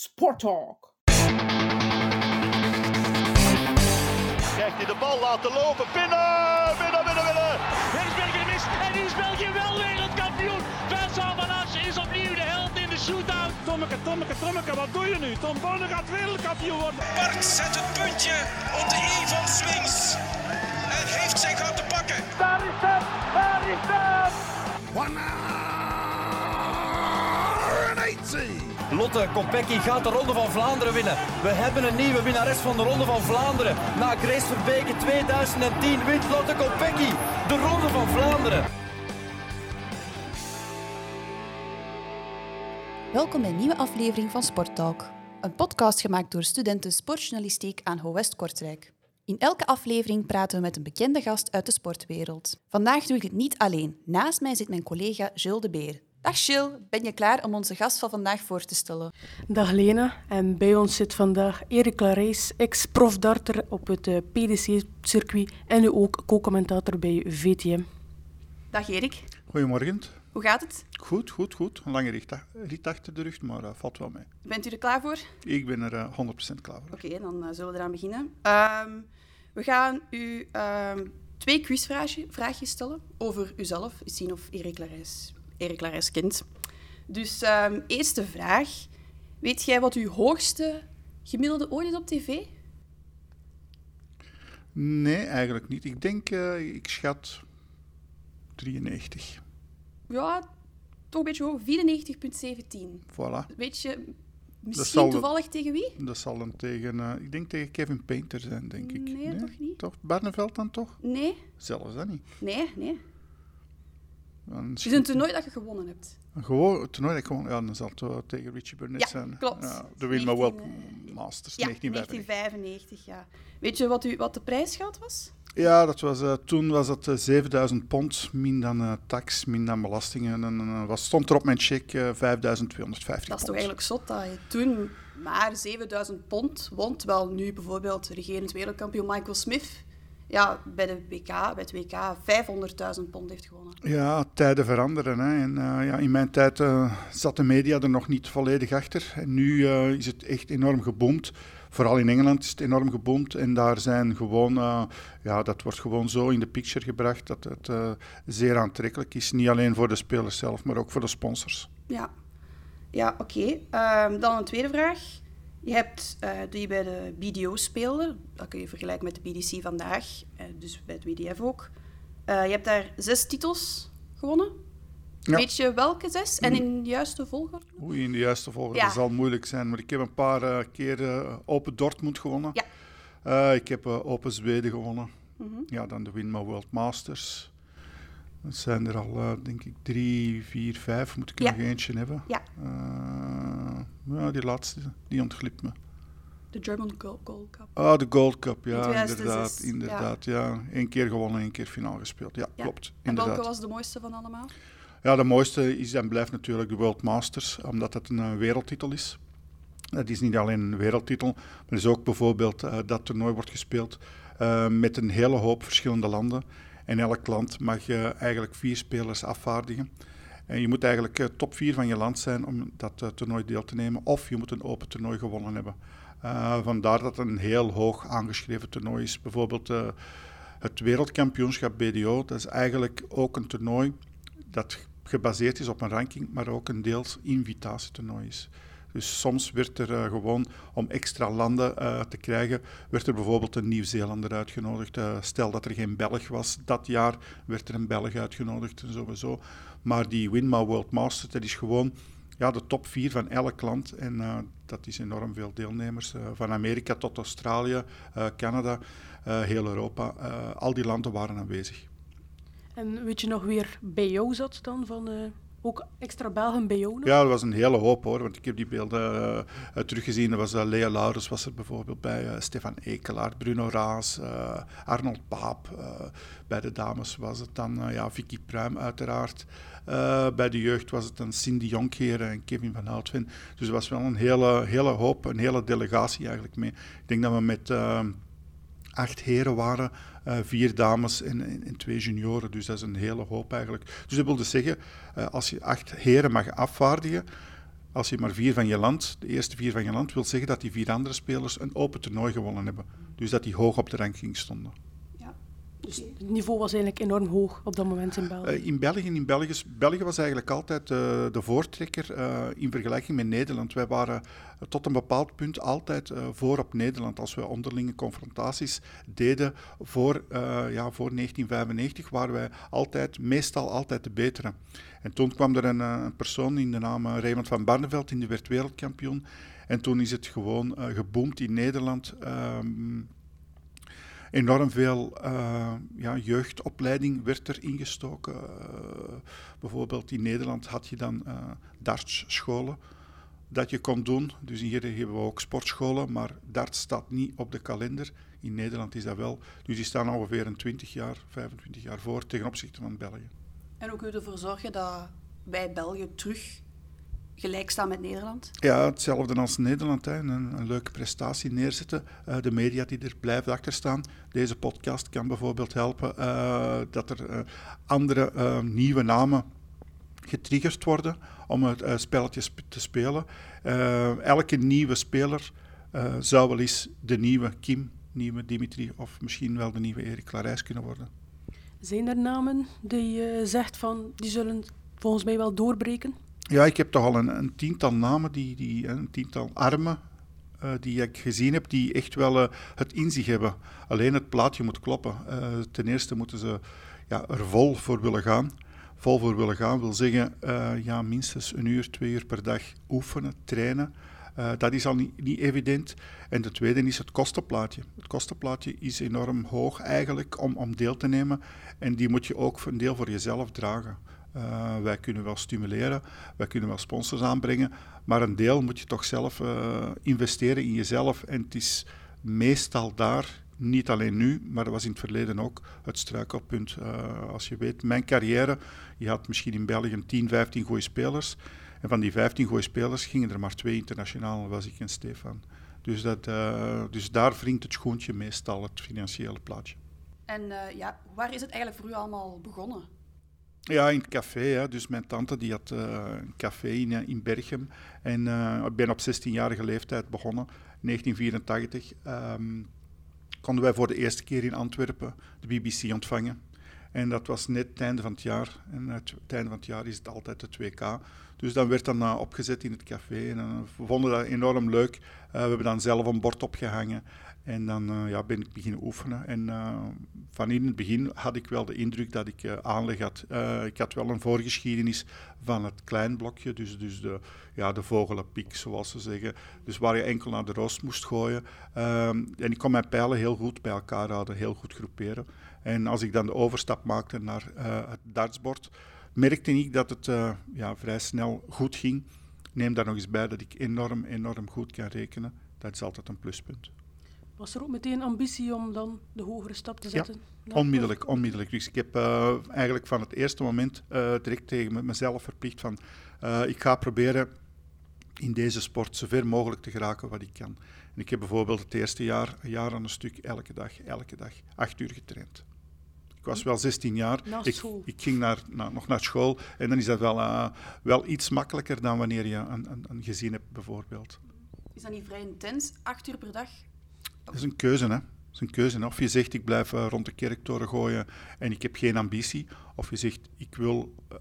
Sport Talk. Krijgt hij de bal laten lopen. Binnen, binnen, binnen, binnen. Het is België mis en is België wel wereldkampioen. Vincent van Assen is opnieuw de held in de shootout. Tommeke, Tommeke, Tommeke, wat doe je nu? Tom Bonne gaat wereldkampioen worden. Bart zet het puntje op de i van Swings. En heeft zijn gat te pakken. Daar is het, daar is het. Lotte Kopecky gaat de Ronde van Vlaanderen winnen. We hebben een nieuwe winnares van de Ronde van Vlaanderen. Na Grace Verbeke 2010 wint Lotte Kopecky de Ronde van Vlaanderen. Welkom bij een nieuwe aflevering van Sport Talk, een podcast gemaakt door studenten sportjournalistiek aan Ho West Kortrijk. In elke aflevering praten we met een bekende gast uit de sportwereld. Vandaag doe ik het niet alleen. Naast mij zit mijn collega Jules de Beer. Dag Jules, ben je klaar om onze gast van vandaag voor te stellen? Dag Lena, en bij ons zit vandaag Erik Clarijs, ex-profdarter op het eh, PDC-circuit en nu ook co-commentator bij VTM. Dag Erik, Goedemorgen. hoe gaat het? Goed, goed, goed. Een lange rit, rit achter de rug, maar dat valt wel mee. Bent u er klaar voor? Ik ben er eh, 100% klaar voor. Oké, dan eh, zullen we eraan beginnen. Ehm, we gaan u ehm, twee quizvraagjes stellen over uzelf. Eens zien of Erik Larijs, Erik Larijs kent. Dus ehm, eerste vraag. Weet jij wat uw hoogste gemiddelde ooit is op tv? Nee, eigenlijk niet. Ik denk, eh, ik schat 93. Ja, toch een beetje hoog. 94,17. Voilà. Weet je misschien zal- toevallig tegen wie? Dat zal dan tegen, eh, ik denk tegen Kevin Painter zijn, denk ik. Nee, toch niet? Toch? Barneveld dan toch? Nee, Zelfs dat niet. nee, nee. Het is een toernooi dat je gewonnen hebt. Een gewoon toernooi dat ik gewoon, ja, dan zal het wel tegen Richie Burnett Ja, zijn. klopt. Ja, de Winma World 19, Masters, Ja, 1995. 1995, ja. Weet je wat, u, wat de prijsgeld was? Ja, dat was, eh, toen was eh, 7000 pond, min dan eh, tax, min dan belastingen. En dan was, stond er op mijn cheque eh, 5250 Dat is toch eigenlijk zot dat je toen maar 7000 pond won, terwijl nu bijvoorbeeld regerend wereldkampioen Michael Smith ja, bij, de WK, bij het WK 500.000 pond heeft gewonnen. Ja, tijden veranderen. Hè. En, eh, ja, in mijn tijd eh, zat de media er nog niet volledig achter. En nu eh, is het echt enorm geboomd. Vooral in Engeland is het enorm geboomd. En daar zijn gewoon, ja, dat wordt gewoon zo in de picture gebracht dat het zeer aantrekkelijk is. Niet alleen voor de spelers zelf, maar ook voor de sponsors. Ja, ja oké. Ehm, dan een tweede vraag. Je hebt eh, die bij de BDO speelde, dat kun je vergelijken met de BDC vandaag, eh, dus bij het WDF ook. Eh, je hebt daar zes titels gewonnen. Ja. Weet je welke zes? En in de juiste volgorde? Oei, in de juiste volgorde Ja. zal moeilijk zijn. Maar ik heb een paar keer Open Dortmund gewonnen. Ja. Ik heb Open Zweden gewonnen. Mhm. Ja, dan de Winma World Masters. Dat zijn er al, denk ik, drie, vier, vijf. Moet ik er nog eentje hebben? Ja. Eh, ja, die laatste, die ontglipt me. De German Gold, Cup. Ah, de Gold Cup, ja, 2006, inderdaad. ja. inderdaad ja. Eén keer gewonnen, één keer finaal gespeeld. Ja, Ja. klopt. En Inderdaad. welke was de mooiste van allemaal? Ja, de mooiste is en blijft natuurlijk de World Masters, omdat het een eh, wereldtitel is. Het is niet alleen een wereldtitel, maar het is ook bijvoorbeeld eh, dat toernooi wordt gespeeld eh, met een hele hoop verschillende landen. En elk land mag eh, eigenlijk vier spelers afvaardigen. En je moet eigenlijk eh, top vier van je land zijn om dat eh, toernooi deel te nemen, of je moet een open toernooi gewonnen hebben. Eh, vandaar dat het een heel hoog aangeschreven toernooi is. Bijvoorbeeld het wereldkampioenschap BDO, dat is eigenlijk ook een toernooi dat gebaseerd is op een ranking, maar ook een deels invitatietoernooi is. Dus soms werd er eh, gewoon, om extra landen eh, te krijgen, werd er bijvoorbeeld een Nieuw-Zeelander uitgenodigd. Eh, stel dat er geen Belg was, dat jaar werd er een Belg uitgenodigd en sowieso. Maar die Winma World Masters, dat is gewoon ja, de top vier van elk land. En dat is enorm veel deelnemers. van Amerika tot Australië, Canada, heel Europa. Al die landen waren aanwezig. En weet je nog weer bij jou zat dan, van ook extra Belgen bij jou? Ja, dat was een hele hoop hoor, want ik heb die beelden eh, eh, teruggezien. Er was uh, Lea Laurens was er bijvoorbeeld bij, Stefan Ekelaar, Bruno Raas, Arnold Paap. Bij de dames was het dan ja, Vicky Pruim uiteraard. Bij de jeugd was het dan Cindy Jonkheer en Kevin van Houtven. Dus er was wel een hele, hele hoop, een hele delegatie eigenlijk mee. Ik denk dat we met acht heren waren, vier dames en, en, en, twee junioren. Dus dat is een hele hoop eigenlijk. Dus dat wil dus zeggen, uh, als je acht heren mag afvaardigen, Als je maar vier van je land, de eerste vier van je land, wil zeggen dat die vier andere spelers een open toernooi gewonnen hebben. Dus dat die hoog op de ranking stonden. Dus het niveau was eigenlijk enorm hoog op dat moment in België. Uh, in België, in België, België was eigenlijk altijd uh, de voortrekker uh, in vergelijking met Nederland. Wij waren tot een bepaald punt altijd voor op Nederland. Als we onderlinge confrontaties deden voor, ja, voor 1995, waren wij altijd, meestal altijd de betere. En toen kwam er een, een persoon in de naam Raymond van Barneveld, die werd wereldkampioen. En toen is het gewoon geboomd in Nederland. Ehm, enorm veel uh, ja, jeugdopleiding werd er ingestoken. Uh, bijvoorbeeld in Nederland had je dan uh, dartsscholen dat je kon doen. Dus hier hebben we ook sportscholen, maar darts staat niet op de kalender. In Nederland is dat wel. Dus die staan ongeveer een 20 jaar, 25 jaar voor ten opzichte van België. En hoe kun je ervoor zorgen dat wij België terug gelijk staan met Nederland? Ja, hetzelfde als Nederland. Hè. Een, een, leuke prestatie neerzetten. Uh, de media die er blijven achter staan. Deze podcast kan bijvoorbeeld helpen uh, dat er uh, andere nieuwe namen getriggerd worden om het spelletje te spelen. elke nieuwe speler zou wel eens de nieuwe Kim, nieuwe Dimitri of misschien wel de nieuwe Erik Clarijs kunnen worden. Zijn er namen die je zegt van die zullen volgens mij wel doorbreken? Ja, ik heb toch al een, een tiental namen, die, die, een tiental armen uh, die ik gezien heb, die echt wel uh, het in zich hebben. Alleen het plaatje moet kloppen. Uh, ten eerste moeten ze ja, er vol voor willen gaan. Vol voor willen gaan wil zeggen ja, minstens een uur, twee uur per dag oefenen, trainen. dat is al niet, niet, evident. En de tweede is het kostenplaatje. Het kostenplaatje is enorm hoog eigenlijk om, om deel te nemen. En die moet je ook een deel voor jezelf dragen. Uh, wij kunnen wel stimuleren, wij kunnen wel sponsors aanbrengen, maar een deel moet je toch zelf uh, investeren in jezelf. En het is meestal daar, niet alleen nu, maar dat was in het verleden ook het struikelpunt. Uh, als je weet, mijn carrière, je had misschien in België 10, 15 goede spelers. En van die 15 goede spelers gingen er maar twee internationaal, was ik en Stefan. Dus, dat, dus daar wringt het schoentje meestal, het financiële plaatje. En ja, waar is het eigenlijk voor u allemaal begonnen? Ja, in het café. Hè. Dus mijn tante die had uh, een café in, eh, in Berchem. En uh, ik ben op 16-jarige leeftijd begonnen, 1984. Um, konden wij voor de eerste keer in Antwerpen de BBC ontvangen. En dat was net het einde van het jaar. En het, einde van het jaar is het altijd het 2K. Dus dan werd dan opgezet in het café. En we vonden dat enorm leuk. we hebben dan zelf een bord opgehangen. En dan uh, ja, ben ik beginnen oefenen. En uh, van in het begin had ik wel de indruk dat ik uh, aanleg had. ik had wel een voorgeschiedenis van het klein blokje, dus, dus de, ja, de vogelenpiek, zoals ze zeggen. Dus waar je enkel naar de roos moest gooien. En ik kon mijn pijlen heel goed bij elkaar houden, heel goed groeperen. En als ik dan de overstap maakte naar het dartsbord, merkte ik dat het ja, vrij snel goed ging. Neem daar nog eens bij dat ik enorm, enorm goed kan rekenen. Dat is altijd een pluspunt. Was er ook meteen ambitie om dan de hogere stap te zetten? Ja, onmiddellijk, onmiddellijk. Dus ik heb uh, eigenlijk van het eerste moment uh, direct tegen mezelf verplicht van uh, ik ga proberen in deze sport zo ver mogelijk te geraken wat ik kan. En ik heb bijvoorbeeld het eerste jaar, een jaar aan een stuk, elke dag, elke dag, acht uur getraind. Ik was wel 16 jaar. Ik, ik, ging naar, naar, nog naar school en dan is dat wel, wel iets makkelijker dan wanneer je een, een, een gezin hebt, bijvoorbeeld. Is dat niet vrij intens, acht uur per dag? Dat is een keuze, hè. Dat is een keuze. Of je zegt, ik blijf uh, rond de kerktoren gooien en ik heb geen ambitie. Of je zegt, ik wil uh,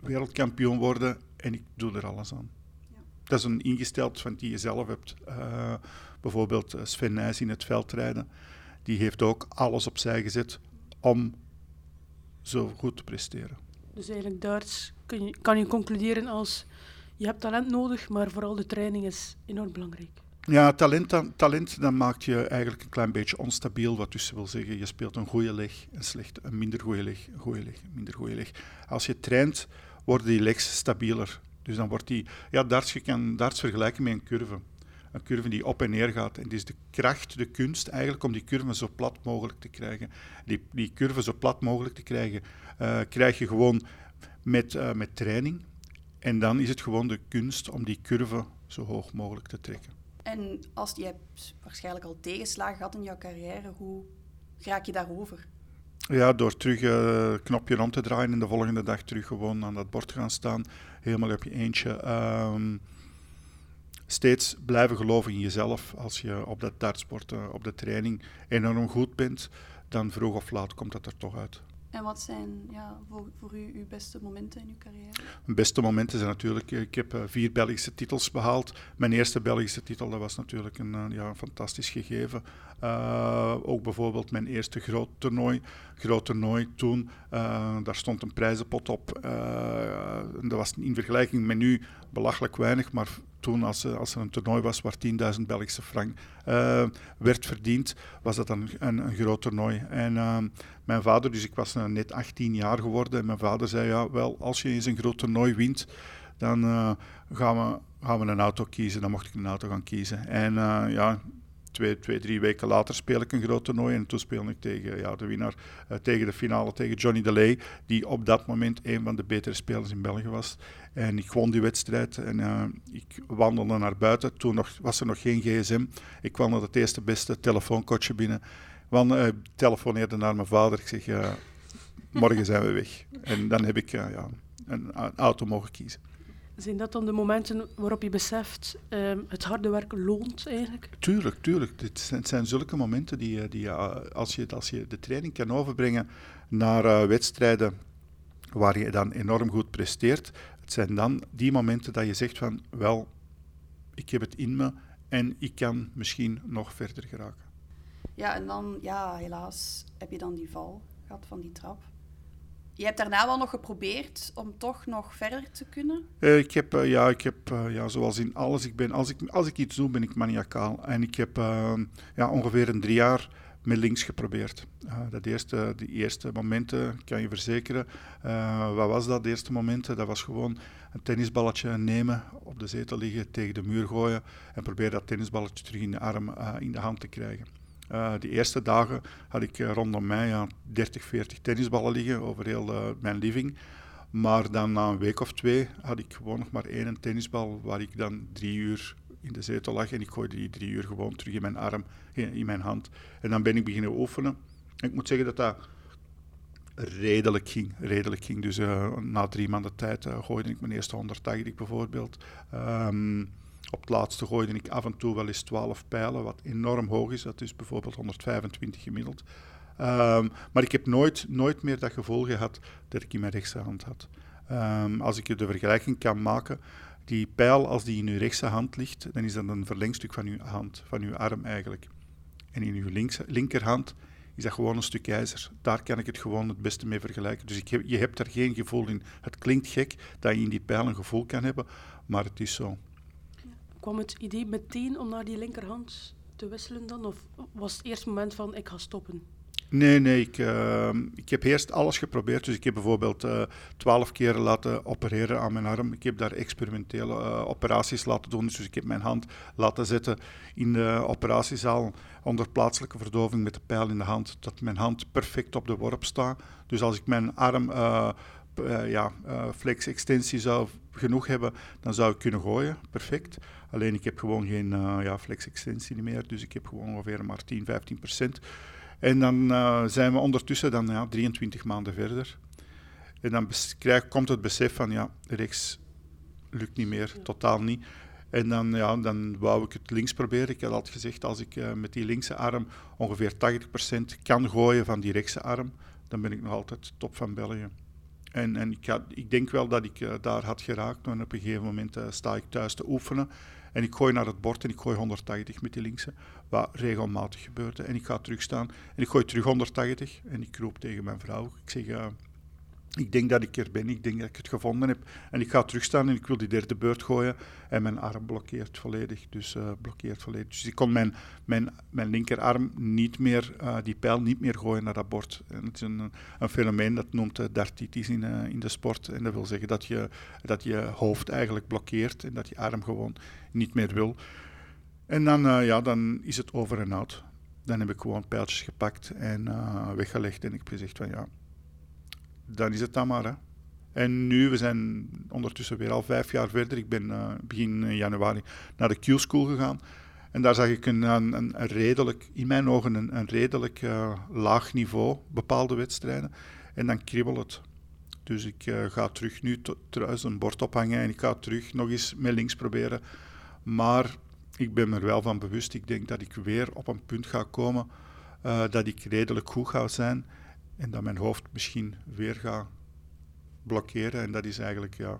wereldkampioen worden en ik doe er alles aan. Ja. Dat is een ingesteld van die je zelf hebt. Uh, bijvoorbeeld Sven Nijs in het veldrijden. Die heeft ook alles opzij gezet om zo goed te presteren. Dus eigenlijk je, kan je concluderen als je hebt talent nodig, maar vooral de training is enorm belangrijk. Ja, talent, dan, talent je eigenlijk een klein beetje onstabiel. Wat dus wil zeggen, je speelt een goede leg, een, slecht, een minder goede leg, een goede leg, een minder goede leg. Als je traint, worden die legs stabieler. Dus dan wordt die... Ja, darts, je kan darts vergelijken met een curve. Een curve die op en neer gaat. En het is de kracht, de kunst eigenlijk om die curve zo plat mogelijk te krijgen. Die, die curve zo plat mogelijk te krijgen, uh, krijg je gewoon met, uh, met training. En dan is het gewoon de kunst om die curve zo hoog mogelijk te trekken. En als je hebt waarschijnlijk al tegenslagen gehad in jouw carrière, hoe raak je daarover? Ja, door terug uh, knopje om te draaien en de volgende dag terug gewoon aan dat bord gaan staan. Helemaal op je eentje. Ehm, steeds blijven geloven in jezelf. Als je op dat dartsport, uh, op de training enorm goed bent, dan vroeg of laat komt dat er toch uit. En wat zijn ja, voor, voor u uw beste momenten in uw carrière? Mijn beste momenten zijn natuurlijk, ik heb uh, vier Belgische titels behaald. Mijn eerste Belgische titel, dat was natuurlijk een, uh, ja, fantastisch gegeven. Uh, ook bijvoorbeeld mijn eerste groot toernooi. Groot toernooi toen, daar stond een prijzenpot op. dat was in vergelijking met nu belachelijk weinig, maar toen als, als er een toernooi was waar 10.000 Belgische frank werd verdiend, was dat een, een, een groot toernooi. En mijn vader, dus ik was net 18 jaar geworden, en mijn vader zei, ja, wel, als je eens een groot toernooi wint, dan gaan, we, gaan we een auto kiezen. Dan mocht ik een auto gaan kiezen. En ja, twee, twee, drie weken later speel ik een groot toernooi. En toen speelde ik tegen ja, de winnaar, uh, tegen de finale, tegen Johnny DeLay. Die op dat moment een van de betere spelers in België was. En ik won die wedstrijd en uh, ik wandelde naar buiten. Toen nog, was er nog geen gsm. Ik kwam naar het eerste beste telefoonkotje binnen. Want, uh, telefoneerde naar mijn vader. Ik zeg, morgen zijn we weg. En dan heb ik ja, een auto mogen kiezen. Zijn dat dan de momenten waarop je beseft um, het harde werk loont eigenlijk? Tuurlijk, tuurlijk. Dit zijn, het zijn zulke momenten die, die als, je, als je de training kan overbrengen naar uh, wedstrijden waar je dan enorm goed presteert, het zijn dan die momenten dat je zegt van wel, ik heb het in me en ik kan misschien nog verder geraken. Ja, en dan, ja, helaas heb je dan die val gehad van die trap. Je hebt daarna wel nog geprobeerd om toch nog verder te kunnen? Uh, ik heb, uh, ja, ik heb uh, ja, zoals in alles, ik ben, als, ik, als ik iets doe, ben ik maniacaal. En ik heb ja, ongeveer een drie jaar met links geprobeerd. dat eerste, die eerste momenten, kan je verzekeren. wat was dat, eerste momenten? Dat was gewoon een tennisballetje nemen, op de zetel liggen, tegen de muur gooien en proberen dat tennisballetje terug in de arm, in de hand te krijgen. Uh, die eerste dagen had ik uh, rondom mij ja, 30, 40 tennisballen liggen over heel uh, mijn living. Maar dan na een week of twee had ik gewoon nog maar één tennisbal waar ik dan drie uur in de zetel lag. En ik gooide die drie uur gewoon terug in mijn arm, in, mijn hand. En dan ben ik beginnen oefenen. En ik moet zeggen dat dat redelijk ging. Redelijk ging. Dus na drie maanden tijd gooide ik mijn eerste 180 bijvoorbeeld. Um, op het laatste gooide ik af en toe wel eens 12 pijlen, wat enorm hoog is. Dat is bijvoorbeeld 125 gemiddeld. Um, maar ik heb nooit, nooit meer dat gevoel gehad dat ik in mijn rechterhand had. Um, als ik de vergelijking kan maken, die pijl als die in uw rechtse hand ligt, dan is dat een verlengstuk van uw hand, van uw arm eigenlijk. En in uw linkerhand is dat gewoon een stuk ijzer. Daar kan ik het gewoon het beste mee vergelijken. Dus ik je hebt daar geen gevoel in. Het klinkt gek dat je in die pijl een gevoel kan hebben, maar het is zo kwam het idee meteen om naar die linkerhand te wisselen dan? Of was het eerste moment van ik ga stoppen? Nee, nee. Ik, uh, ik heb eerst alles geprobeerd. Dus ik heb bijvoorbeeld eh, twaalf uh, keer laten opereren aan mijn arm. Ik heb daar experimentele uh, operaties laten doen. Dus ik heb mijn hand laten zetten in de operatiezaal onder plaatselijke verdoving met de pijl in de hand. Dat mijn hand perfect op de worp staat. Dus als ik mijn arm uh, ja, flex-extensie zou genoeg hebben, dan zou ik kunnen gooien. Perfect. Alleen ik heb gewoon geen uh, ja, flex-extensie meer, dus ik heb gewoon ongeveer maar 10, 15 procent. En dan zijn we ondertussen dan ja, 23 maanden verder. En dan krijg, komt het besef van ja, rechts lukt niet meer, totaal niet. En dan, ja, dan wou ik het links proberen. Ik had altijd gezegd, als ik uh, met die linkse arm ongeveer 80% kan gooien van die rechtse arm, dan ben ik nog altijd top van België. En, en ik, ik denk wel dat ik uh, daar had geraakt, maar op een gegeven moment uh, sta ik thuis te oefenen. En ik gooi naar het bord en ik gooi 180 met die linkse, wat regelmatig gebeurde. En ik ga terugstaan en ik gooi terug 180 en ik roep tegen mijn vrouw. Ik zeg, uh, ik denk dat ik er ben, ik denk dat ik het gevonden heb. En ik ga terugstaan en ik wil die derde beurt gooien. En mijn arm blokkeert volledig. Dus, uh, blokkeert volledig. dus ik kon mijn, mijn, mijn linkerarm niet meer, uh, die pijl niet meer gooien naar dat bord. En het is een, een fenomeen dat noemt uh, dartitis in, in de sport. En dat wil zeggen dat je, dat je hoofd eigenlijk blokkeert en dat je arm gewoon niet meer wil. En dan, ja, dan is het over en out. Dan heb ik gewoon pijltjes gepakt en weggelegd. En ik heb gezegd van ja, dan is het dan maar. Hè. En nu, we zijn ondertussen weer al vijf jaar verder. Ik ben uh, begin januari naar de Q-school gegaan. En daar zag ik een, een, een redelijk, in mijn ogen, een, een redelijk uh, laag niveau, bepaalde wedstrijden. En dan kriebelt het. Dus ik ga terug nu thuis een bord ophangen en ik ga terug nog eens met links proberen. Maar ik ben er wel van bewust. Ik denk dat ik weer op een punt ga komen dat ik redelijk goed ga zijn en dat mijn hoofd misschien weer gaat blokkeren. En dat is eigenlijk ja,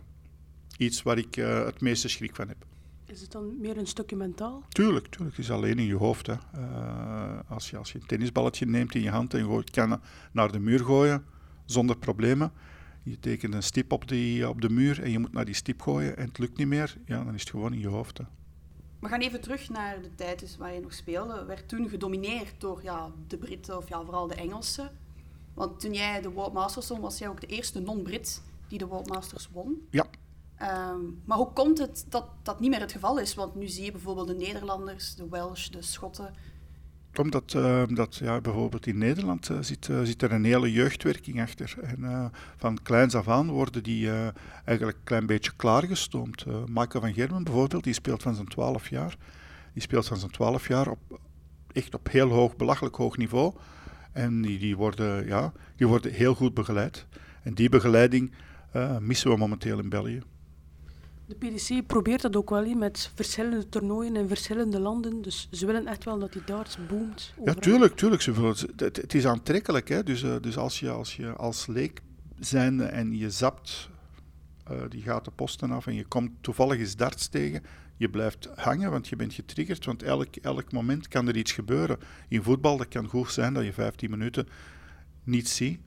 iets waar ik uh, het meeste schrik van heb. Is het dan meer een stukje mentaal? Tuurlijk, tuurlijk. Het is alleen in je hoofd. Hè. Uh, als, je, als je een tennisballetje neemt in je hand en gooit, kan naar de muur gooien zonder problemen. Je tekent een stip op, die, op de muur en je moet naar die stip gooien en het lukt niet meer. Ja, dan is het gewoon in je hoofd. Hè. We gaan even terug naar de tijd dus waar je nog speelde. Werd toen gedomineerd door ja, de Britten of ja, vooral de Engelsen. Want toen jij de World Masters won, was jij ook de eerste non-Brit die de World Masters won. Ja. Um, maar hoe komt het dat dat niet meer het geval is? Want nu zie je bijvoorbeeld de Nederlanders, de Welsh, de Schotten. Omdat uh, dat, ja, bijvoorbeeld in Nederland uh, zit, uh, zit er een hele jeugdwerking achter. En van kleins af aan worden die eigenlijk een klein beetje klaargestoomd. Uh, Michael van Germen bijvoorbeeld, die speelt van zijn 12 jaar. Die speelt van zijn 12 jaar op, echt op heel hoog, belachelijk hoog niveau. En die, die, worden, ja, die worden heel goed begeleid. En die begeleiding missen we momenteel in België. De PDC probeert dat ook wel met verschillende toernooien in verschillende landen. Dus ze willen echt wel dat die darts boomt. Ja, tuurlijk, tuurlijk. Ze willen, het, het is aantrekkelijk. Hè? Dus, uh, dus als, je, als je als leek zijnde en je zapt uh, die gaten posten af en je komt toevallig eens darts tegen, je blijft hangen, want je bent getriggerd. Want elk, elk moment kan er iets gebeuren. In voetbal dat kan goed zijn dat je 15 minuten niet ziet.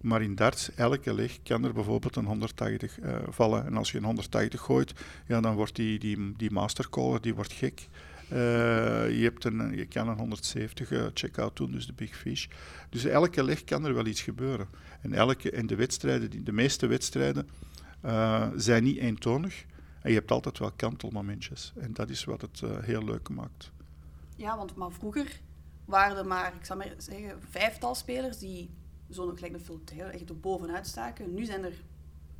Maar in darts, elke leg kan er bijvoorbeeld een 180 uh, vallen. En als je een 180 gooit, ja, dan wordt die, die, die mastercaller die wordt gek. Uh, je, hebt een, je kan een 170 uh, check-out doen, dus de big fish. Dus elke leg kan er wel iets gebeuren. En, elke, en de, wedstrijden, die, de meeste wedstrijden zijn niet eentonig. En je hebt altijd wel kantelmomentjes. En dat is wat het heel leuk maakt. Ja, want maar vroeger waren er maar, ik zal maar zeggen, vijftal spelers die zo'n gelijk een filter echt er bovenuit staken. Nu zijn er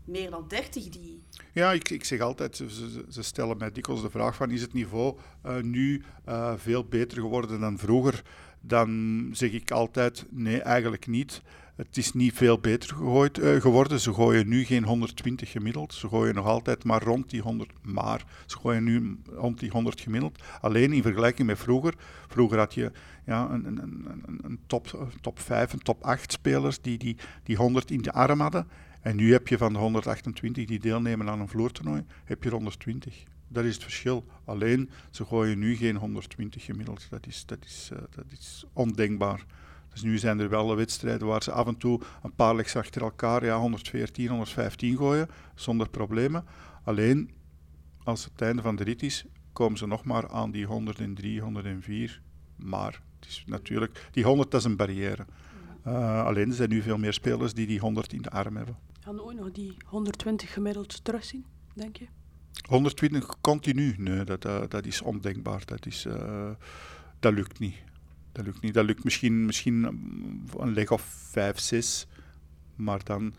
meer dan 30 die. Ja, ik, ik zeg altijd, ze, ze, stellen mij dikwijls de vraag van is het niveau uh, nu uh, veel beter geworden dan vroeger? Dan zeg ik altijd nee, eigenlijk niet. Het is niet veel beter uh, geworden. Ze gooien nu geen 120 gemiddeld. Ze gooien nog altijd maar rond die 100. Maar ze gooien nu rond die 100 gemiddeld. Alleen in vergelijking met vroeger. Vroeger had je ja, een, een, een, een top, top 5, een top 8 spelers die, die, die 100 in de arm hadden. En nu heb je van de 128 die deelnemen aan een vloertoernooi, heb je 120. Dat is het verschil. Alleen, ze gooien nu geen 120 gemiddeld. Dat is, dat is, uh, dat is ondenkbaar. Dus nu zijn er wel wedstrijden waar ze af en toe een paar legs achter elkaar ja, 114, 115 gooien, zonder problemen. Alleen, als het einde van de rit is, komen ze nog maar aan die 103, 104. Maar het is natuurlijk, die 100 dat is een barrière. Uh, alleen er zijn nu veel meer spelers die die 100 in de arm hebben. Gaan we ooit nog die 120 gemiddeld terugzien, denk je? 120 continu? Nee, dat, uh, dat is ondenkbaar. Dat, is, uh, dat lukt niet. Dat lukt niet. Dat lukt misschien, misschien een leg of 5, 6. Maar dan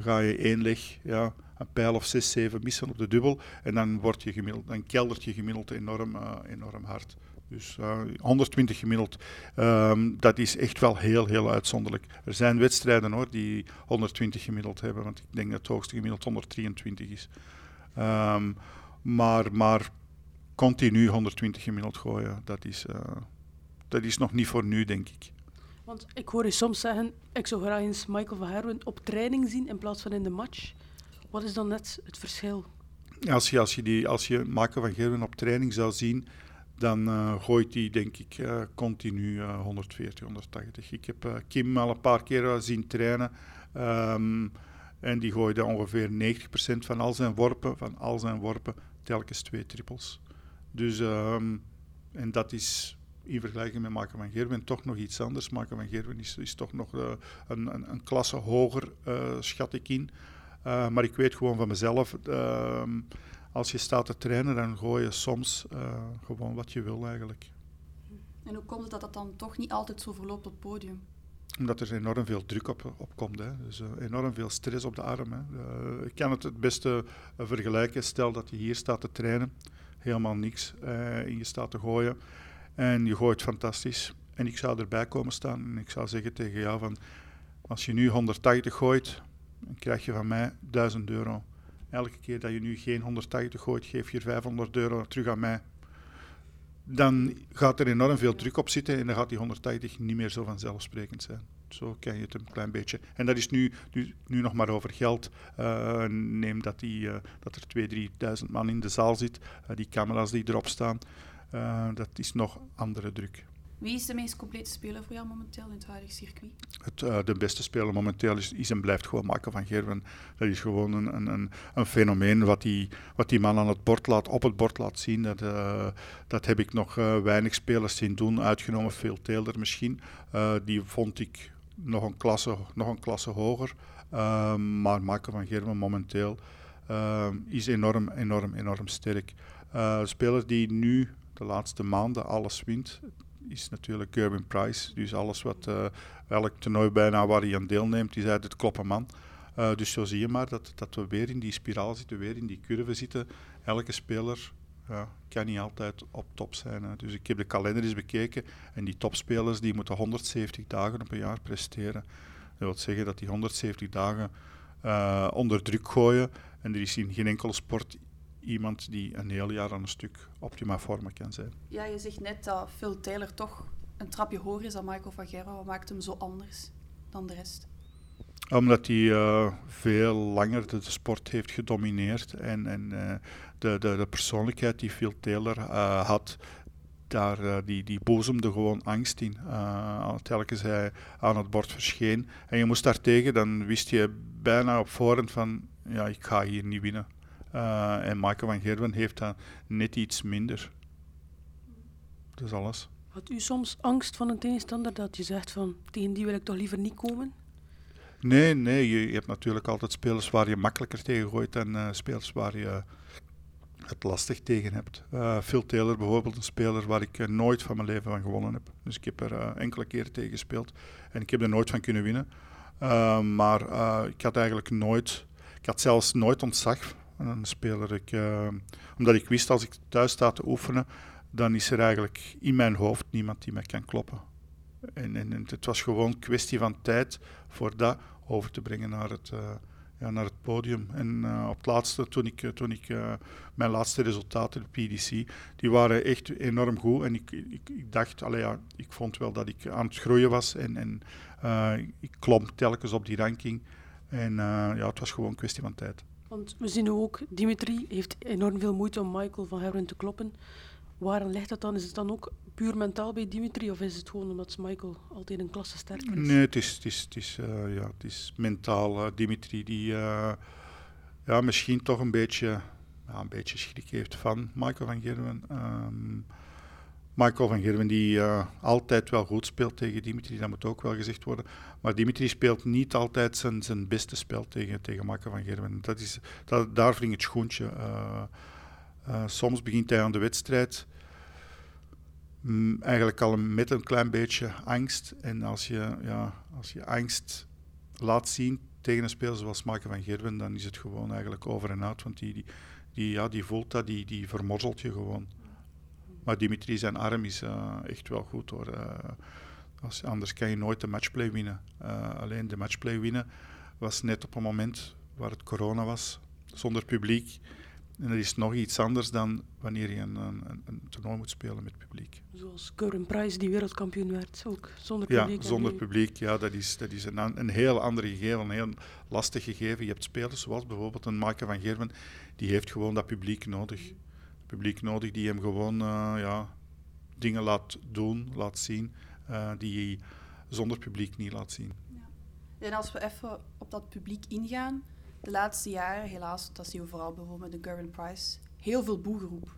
ga je één leg, ja, een pijl of 6, 7 missen op de dubbel. En dan, wordt je gemiddeld, dan keldert je gemiddeld enorm, enorm hard. Dus uh, 120 gemiddeld, um, dat is echt wel heel, heel uitzonderlijk. Er zijn wedstrijden hoor, die 120 gemiddeld hebben, want ik denk dat het hoogste gemiddeld 123 is. Um, maar, maar continu 120 gemiddeld gooien, dat is, dat is nog niet voor nu, denk ik. Want ik hoor je soms zeggen, ik zou graag eens Michael van Herwen op training zien in plaats van in de match. Wat is dan net het verschil? Als je, als je, die, als je Michael van Gerwen op training zou zien, dan uh, gooit hij denk ik uh, continu uh, 140, 180. Ik heb Kim al een paar keer zien trainen um, en die gooide ongeveer 90% van al zijn worpen, van al zijn worpen, telkens twee trippels. Dus, um, en dat is in vergelijking met Maken van Gerwen toch nog iets anders. Maken van Gerwen is, is toch nog een, een, een, klasse hoger, schat ik in. maar ik weet gewoon van mezelf ehm, als je staat te trainen, dan gooi je soms uh, gewoon wat je wil eigenlijk. En hoe komt het dat dat dan toch niet altijd zo verloopt op het podium? Omdat er enorm veel druk op, op komt. Hè. Dus uh, enorm veel stress op de arm. Hè. Uh, ik kan het het beste vergelijken. Stel dat je hier staat te trainen helemaal niks en je staat te gooien en je gooit fantastisch. En ik zou erbij komen staan en ik zou zeggen tegen jou van, als je nu 180 gooit, dan krijg je van mij 1000 euro. Elke keer dat je nu geen 180 gooit, geef je 500 euro terug aan mij. Dan gaat er enorm veel druk op zitten en dan gaat die 180 niet meer zo vanzelfsprekend zijn. Zo kan je het een klein beetje. En dat is nu, nu, nu nog maar over geld. Uh, neem dat, die, uh, dat er 2.000, 3.000 man in de zaal zit, uh, die camera's die erop staan. Dat is nog andere druk. Wie is de meest complete speler voor jou momenteel in het huidige circuit? Het, uh, de beste speler momenteel is, is en blijft gewoon Michael van Gerwen. Dat is gewoon een, een, een fenomeen wat die, wat die man aan het bord laat, op het bord laat zien. Dat, uh, dat heb ik nog uh, weinig spelers zien doen, uitgenomen Phil Taylor misschien. die vond ik nog een klasse, nog een klasse hoger. maar Michael van Gerwen momenteel is enorm, enorm, enorm sterk. speler die nu de laatste maanden alles wint is natuurlijk Gerben Price. Dus alles wat, uh, elk toernooi bijna waar hij aan deelneemt, is uit het kloppen man. Uh, dus zo zie je maar dat, dat we weer in die spiraal zitten, weer in die curve zitten. Elke speler ja, kan niet altijd op top zijn. Hè. Dus ik heb de kalender eens bekeken en die topspelers die moeten 170 dagen op een jaar presteren. Dat wil zeggen dat die 170 dagen uh, onder druk gooien en er is in geen enkele sport iemand die een heel jaar aan een stuk optima vormen kan zijn. Ja, je zegt net dat Phil Taylor toch een trapje hoger is dan Michael van Gerwen. Wat maakt hem zo anders dan de rest? Omdat hij uh, veel langer de, sport heeft gedomineerd en, en uh, de, de, de, persoonlijkheid die Phil Taylor uh, had, daar, die, die bozemde gewoon angst in. telkens hij aan het bord verscheen en je moest daartegen, dan wist je bijna op voorhand van ja, ik ga hier niet winnen. Uh, en Michael van Gerwen heeft dat net iets minder. Dat is alles. Had u soms angst van een tegenstander dat je zegt van tegen die wil ik toch liever niet komen? Nee, nee. Je, je hebt natuurlijk altijd spelers waar je makkelijker tegen gooit en uh, spelers waar je het lastig tegen hebt. Uh, Phil Taylor bijvoorbeeld, een speler waar ik nooit van mijn leven van gewonnen heb. Dus ik heb er enkele keren tegen gespeeld en ik heb er nooit van kunnen winnen. maar ik had eigenlijk nooit, ik had zelfs nooit ontzag speler. Ik, uh, omdat ik wist als ik thuis sta te oefenen, dan is er eigenlijk in mijn hoofd niemand die mij kan kloppen. En, en, het was gewoon kwestie van tijd voor dat over te brengen naar het, uh, ja, naar het podium. En uh, op het laatste, toen ik, toen ik mijn laatste resultaten, de PDC, die waren echt enorm goed. En ik, ik, ik dacht, allee, ja, ik vond wel dat ik aan het groeien was. En, en ik klom telkens op die ranking. En ja, het was gewoon een kwestie van tijd. Want we zien ook, Dimitri heeft enorm veel moeite om Michael van Herwen te kloppen. Waarom ligt dat dan? Is het dan ook puur mentaal bij Dimitri of is het gewoon omdat Michael altijd een klasse sterker is? Nee, het is, het is, het is, uh, ja, het is mentaal. Uh, Dimitri die uh, ja, misschien toch een beetje, een beetje schrik heeft van Michael van Gerwen. Um, Michael van Gerwen die uh, altijd wel goed speelt tegen Dimitri, dat moet ook wel gezegd worden. Maar Dimitri speelt niet altijd zijn, zijn beste spel tegen, tegen Michael van Gerwen. Dat is, dat, daar wringt het schoentje. Uh, uh, soms begint hij aan de wedstrijd mm, eigenlijk al met een klein beetje angst. En als je, ja, als je angst laat zien tegen een speler zoals Michael van Gerwen, dan is het gewoon eigenlijk over en uit. Want die, die, die, ja, die voelt dat, die, die vermorzelt je gewoon. Maar Dimitri zijn arm is uh, echt wel goed hoor. Uh, als, anders kan je nooit de matchplay winnen. Uh, alleen de matchplay winnen was net op een moment waar het corona was, zonder publiek. En dat is nog iets anders dan wanneer je een, een, een toernooi moet spelen met publiek. Zoals Curran Price, die wereldkampioen werd, ook zonder publiek. Ja, zonder publiek. Ja, dat is, dat is een, een heel ander gegeven, een heel lastig gegeven. Je hebt spelers zoals bijvoorbeeld een Michael van Gerven, die heeft gewoon dat publiek nodig publiek nodig die hem gewoon uh, ja, dingen laat doen, laat zien, uh, die hij zonder publiek niet laat zien. Ja. En als we even op dat publiek ingaan, de laatste jaren, helaas, dat zien we vooral bijvoorbeeld met de Gavin Price, heel veel boegeroep.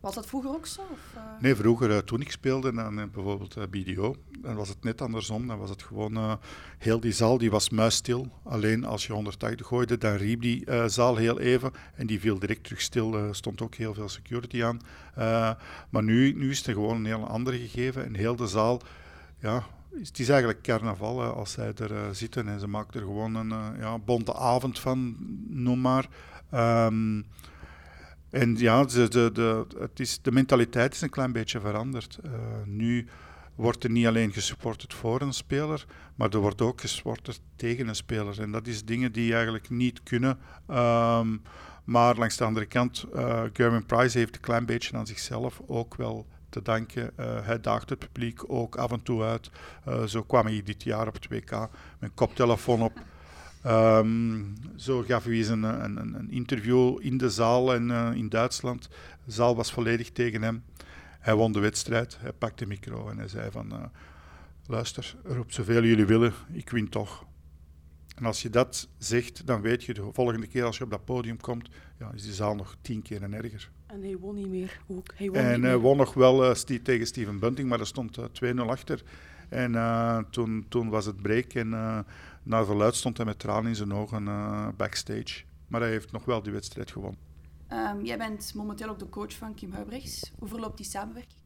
Was dat vroeger ook zo? Of, uh... Nee, vroeger uh, toen ik speelde, dan, uh, bijvoorbeeld BDO, dan was het net andersom. Dan was het gewoon, heel die zaal die was muisstil. Alleen als je 180 gooide, dan riep die zaal heel even en die viel direct terug stil. Er stond ook heel veel security aan. maar nu, nu is het gewoon een heel ander gegeven. En heel de zaal, ja, het is eigenlijk carnaval als zij er zitten en ze maken er gewoon een ja, bonte avond van, noem maar. Um, En ja, de, de, het is, de mentaliteit is een klein beetje veranderd. Uh, nu wordt er niet alleen gesupporterd voor een speler, maar er wordt ook gesupporterd tegen een speler. En dat is dingen die eigenlijk niet kunnen. Um, maar langs de andere kant, uh, Gerwin Price heeft een klein beetje aan zichzelf ook wel te danken. Uh, hij daagt het publiek ook af en toe uit. Zo kwam hij dit jaar op het WK met koptelefoon op. Um, zo gaf hij eens een, een, een, interview in de zaal en, uh, in Duitsland. De zaal was volledig tegen hem. Hij won de wedstrijd, hij pakte de micro en hij zei van... Uh, luister, roep zoveel jullie willen, ik win toch. En als je dat zegt, dan weet je de volgende keer als je op dat podium komt, ja, is die zaal nog tien keer en erger. En hij won niet meer ook. Hij won en hij won nog wel uh, tegen Steven Bunting, maar er stond uh, 2-0 achter. En uh, toen, toen was het break en naar verluid stond hij met tranen in zijn ogen backstage. Maar hij heeft nog wel die wedstrijd gewonnen. Um, jij bent momenteel ook de coach van Kim Huibrechts. Hoe verloopt die samenwerking?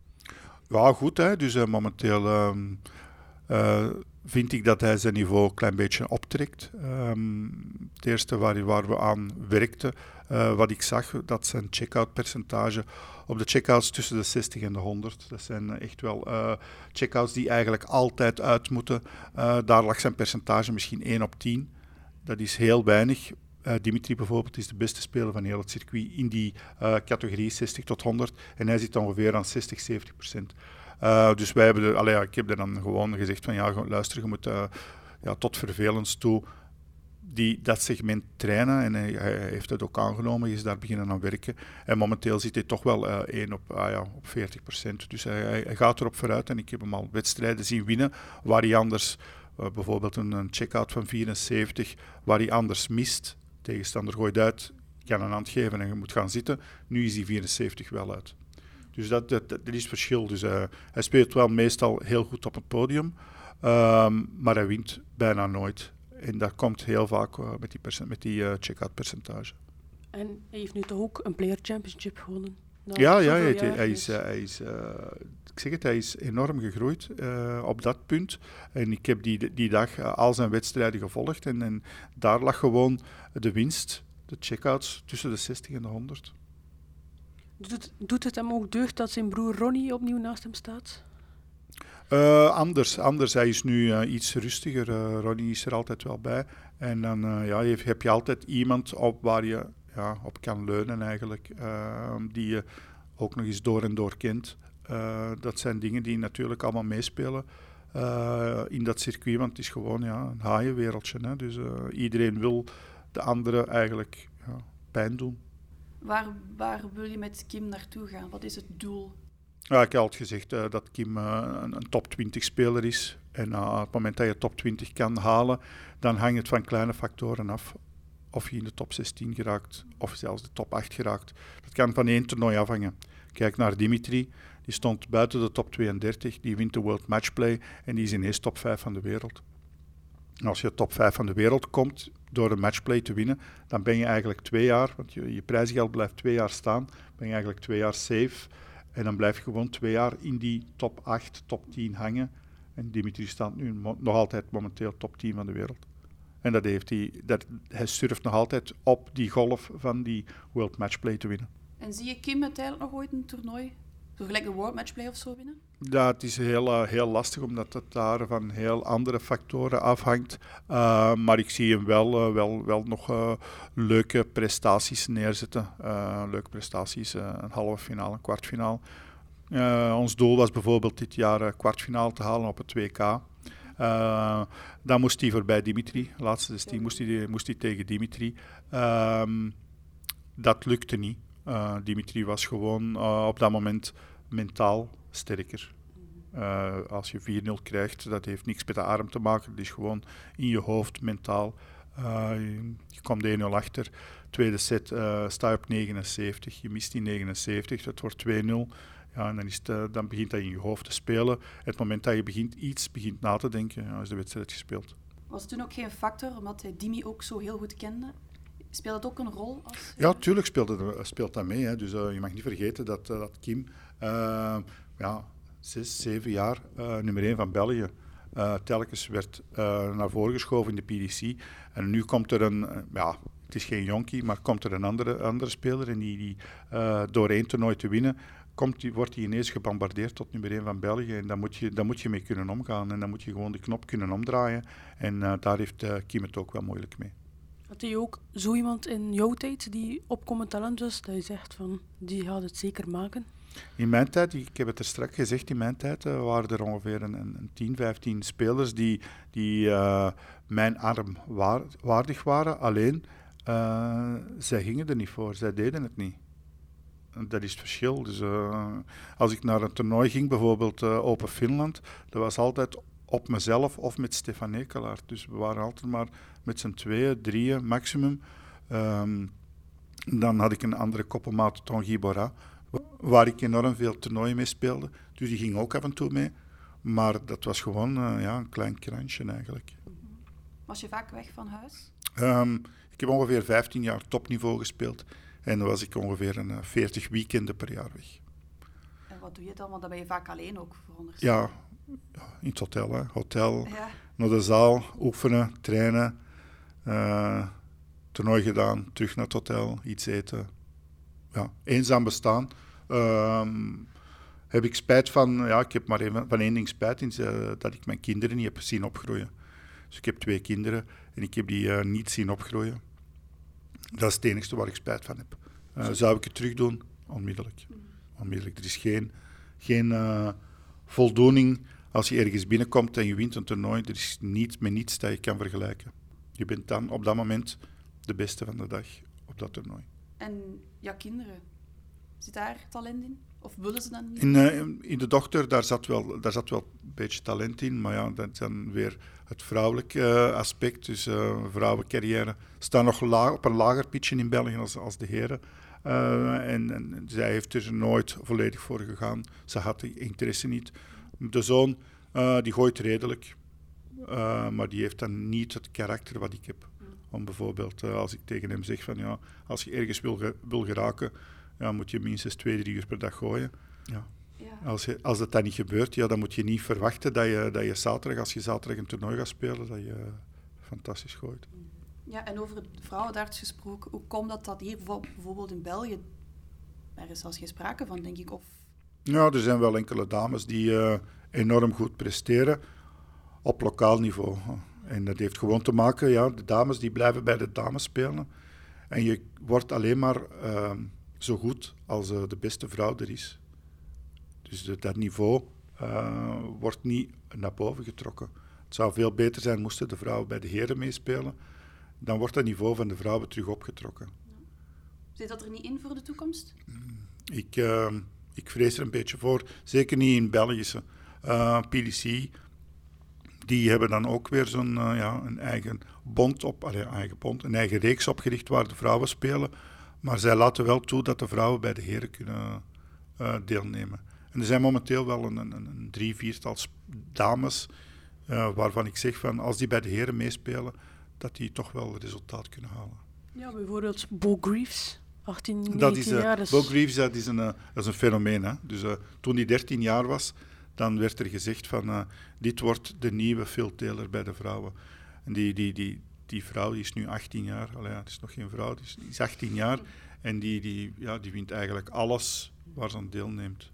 Ja, goed. Hè. Dus uh, momenteel um, uh, vind ik dat hij zijn niveau een klein beetje optrekt. Um, het eerste waar, we aan werkten, uh, wat ik zag, dat zijn check-out percentage op de check-outs tussen de 60 en de 100. Dat zijn echt wel uh, check-outs die eigenlijk altijd uit moeten. Daar lag zijn percentage misschien 1 op 10. Dat is heel weinig. Dimitri bijvoorbeeld is de beste speler van heel het circuit in die categorie 60 tot 100. En hij zit ongeveer aan 60, 70 procent. Dus wij hebben, ja, ik heb er dan gewoon gezegd van ja, luister, je moet ja, tot vervelens toe die, dat segment trainen. En hij, heeft het ook aangenomen, hij is daar beginnen aan werken. En momenteel zit hij toch wel uh, 1 op, ah, ja, op 40 procent. Dus hij, gaat erop vooruit en ik heb hem al wedstrijden zien winnen waar hij anders... Uh, bijvoorbeeld een, een check-out van 74, waar hij anders mist tegenstander gooit uit, kan een hand geven en je moet gaan zitten. Nu is die 74 wel uit. Dus dat, dat, is het verschil. Dus, uh, hij speelt wel meestal heel goed op het podium, um, maar hij wint bijna nooit. En dat komt heel vaak uh, met die, met die uh, check-out percentage. En hij heeft nu toch ook een Player Championship gewonnen? Ja, ja hij, hij, is, hij is ik zeg het, hij is enorm gegroeid uh, op dat punt. En ik heb die, die dag uh, al zijn wedstrijden gevolgd. En, en, daar lag gewoon de winst, de check-outs tussen de 60 en de 100. Doet het, doet het hem ook deugd dat zijn broer Ronnie opnieuw naast hem staat? Uh, anders, anders. Hij is nu iets rustiger. Ronnie is er altijd wel bij. En dan ja, heb, heb je altijd iemand op waar je ja, op kan leunen eigenlijk. die je ook nog eens door en door kent. Uh, dat zijn dingen die natuurlijk allemaal meespelen uh, in dat circuit, want het is gewoon ja, een haaienwereldje. Hè? Dus uh, iedereen wil de andere eigenlijk ja, pijn doen. Waar, waar wil je met Kim naartoe gaan? Wat is het doel? Ja, ik heb altijd gezegd dat Kim een, een, top 20 speler is. En op het moment dat je top 20 kan halen, dan hangt het van kleine factoren af. Of je in de top 16 geraakt, of zelfs de top 8 geraakt. Dat kan van één toernooi afhangen. Kijk naar Dimitri. Die stond buiten de top 32, die wint de World Matchplay en die is ineens top 5 van de wereld. En als je top 5 van de wereld komt door een matchplay te winnen, dan ben je eigenlijk twee jaar, want je, je prijzengeld blijft twee jaar staan, ben je eigenlijk twee jaar safe. En dan blijf je gewoon twee jaar in die top 8, top 10 hangen. En Dimitri staat nu nog altijd momenteel top 10 van de wereld. En dat heeft hij, dat, hij surft nog altijd op die golf van die World Matchplay te winnen. En zie je Kim uiteindelijk nog ooit een toernooi zo gelijk een World Matchplay of zo winnen? Ja, het is heel, uh, heel lastig omdat het daar van heel andere factoren afhangt. Uh, maar ik zie hem wel, uh, wel, wel nog leuke prestaties neerzetten. leuke prestaties, een halve finale, een kwartfinale. ons doel was bijvoorbeeld dit jaar kwartfinale te halen op het WK. dan moest hij voorbij Dimitri. Laatste 16 moest hij, moest hij tegen Dimitri. Ehm, dat lukte niet. Dimitri was gewoon op dat moment mentaal sterker. Uh, als je 4-0 krijgt, dat heeft niks met de arm te maken. Het is gewoon in je hoofd, mentaal. Uh, je, komt 1-0 achter. Tweede set uh, sta je op 79. Je mist die 79, dat wordt 2-0. Ja, en dan, is het, dan begint dat in je hoofd te spelen. Het moment dat je begint, iets begint na te denken, ja, is de wedstrijd gespeeld. Was het toen ook geen factor, omdat hij Dimi ook zo heel goed kende? Speelt dat ook een rol? Als, ja, tuurlijk speelt, het, speelt dat mee. Hè. Dus je mag niet vergeten dat, dat Kim ja, zes, zeven jaar uh, nummer één van België. Uh, telkens werd naar voren geschoven in de PDC. En nu komt er een, ja, het is geen jonkie, maar komt er een andere, andere speler en die, die door één toernooi te winnen, komt die, wordt hij ineens gebombardeerd tot nummer 1 van België. En daar moet, je, daar moet je mee kunnen omgaan. En dan moet je gewoon de knop kunnen omdraaien. En daar heeft uh, Kim het ook wel moeilijk mee. Had je ook zo iemand in jouw tijd die opkomend talent was, dat je zegt van die gaat het zeker maken? In mijn tijd, ik heb het er straks gezegd, in mijn tijd uh, waren er ongeveer een, een 10, 15 spelers die, die uh, mijn arm waar, waardig waren. Alleen, uh, zij gingen er niet voor, zij deden het niet. Dat is het verschil. Dus, als ik naar een toernooi ging, bijvoorbeeld Open Finland, dat was altijd op mezelf of met Stefan Ekelaert. Dus we waren altijd maar met z'n tweeën, drieën maximum. Um, dan had ik een andere koppelmaat, Tanguy Bora, waar ik enorm veel toernooien mee speelde. Dus die ging ook af en toe mee. Maar dat was gewoon uh, ja, een klein krantje eigenlijk. Was je vaak weg van huis? Um, ik heb ongeveer 15 jaar topniveau gespeeld. En dan was ik ongeveer een uh, 40 weekenden per jaar weg. En wat doe je dan? Want dan ben je vaak alleen ook, voor Ja, ja, in het hotel. Hè. Hotel, ja. naar de zaal, oefenen, trainen. Uh, toernooi gedaan, terug naar het hotel, iets eten. Ja, eenzaam bestaan. Um, heb ik spijt van, ja, ik heb maar van één ding spijt, uh, dat ik mijn kinderen niet heb zien opgroeien. Dus ik heb twee kinderen en ik heb die uh, niet zien opgroeien. Dat is het enige waar ik spijt van heb. Uh, zou ik het terug doen? Onmiddellijk. Onmiddellijk. Er is geen, geen voldoening als je ergens binnenkomt en je wint een toernooi. Er is niets met niets dat je kan vergelijken. Je bent dan op dat moment de beste van de dag op dat toernooi. En jouw kinderen, zit daar talent in? Of willen ze dan niet? In, uh, in de dochter, daar zat, wel, daar zat wel een beetje talent in. Maar ja, dat is dan weer het vrouwelijke uh, aspect. Dus uh, vrouwencarrière staan nog op een lager pitje in België als, als de heren. En, en, zij heeft er nooit volledig voor gegaan. Ze had de interesse niet. De zoon, die gooit redelijk. maar die heeft dan niet het karakter wat ik heb. Om bijvoorbeeld, uh, als ik tegen hem zeg van ja, als je ergens wil, ge wil geraken, ja, moet je minstens twee, drie uur per dag gooien. Ja. ja. Als, je, als dat dan niet gebeurt, ja, dan moet je niet verwachten dat je, dat je zaterdag, als je zaterdag een toernooi gaat spelen, dat je fantastisch gooit. Ja, en over het vrouwendarts gesproken, hoe komt dat dat hier bijvoorbeeld in België, er is zelfs geen sprake van, denk ik, of... Ja, er zijn wel enkele dames die uh, enorm goed presteren op lokaal niveau. En dat heeft gewoon te maken, ja, de dames die blijven bij de dames spelen. En je wordt alleen maar uh, zo goed als uh, de beste vrouw er is. Dus de, dat niveau uh, wordt niet naar boven getrokken. Het zou veel beter zijn moesten de vrouwen bij de heren meespelen. Dan wordt het niveau van de vrouwen terug opgetrokken. Zit dat er niet in voor de toekomst? Ik, ehm, ik vrees er een beetje voor. Zeker niet in Belgische. Uh, PDC die hebben dan ook weer zo'n uh, ja, een eigen bond op, allee, eigen bond, een eigen reeks opgericht waar de vrouwen spelen. Maar zij laten wel toe dat de vrouwen bij de heren kunnen uh, deelnemen. En er zijn momenteel wel een, een, een drie, viertal dames uh, waarvan ik zeg van als die bij de heren meespelen, dat die toch wel resultaat kunnen halen. Ja, bijvoorbeeld Bo Greaves. 18, 19 dat is, jaar. Bo Greaves dat is, een, dat is een fenomeen. Hè? Dus toen hij 13 jaar was, dan werd er gezegd van uh, dit wordt de nieuwe Phil Taylor bij de vrouwen. En die, die, die, die vrouw die is nu 18 jaar, Allee, het is nog geen vrouw, die is, die is 18 jaar en die, die, ja, die wint eigenlijk alles waar ze aan deelneemt.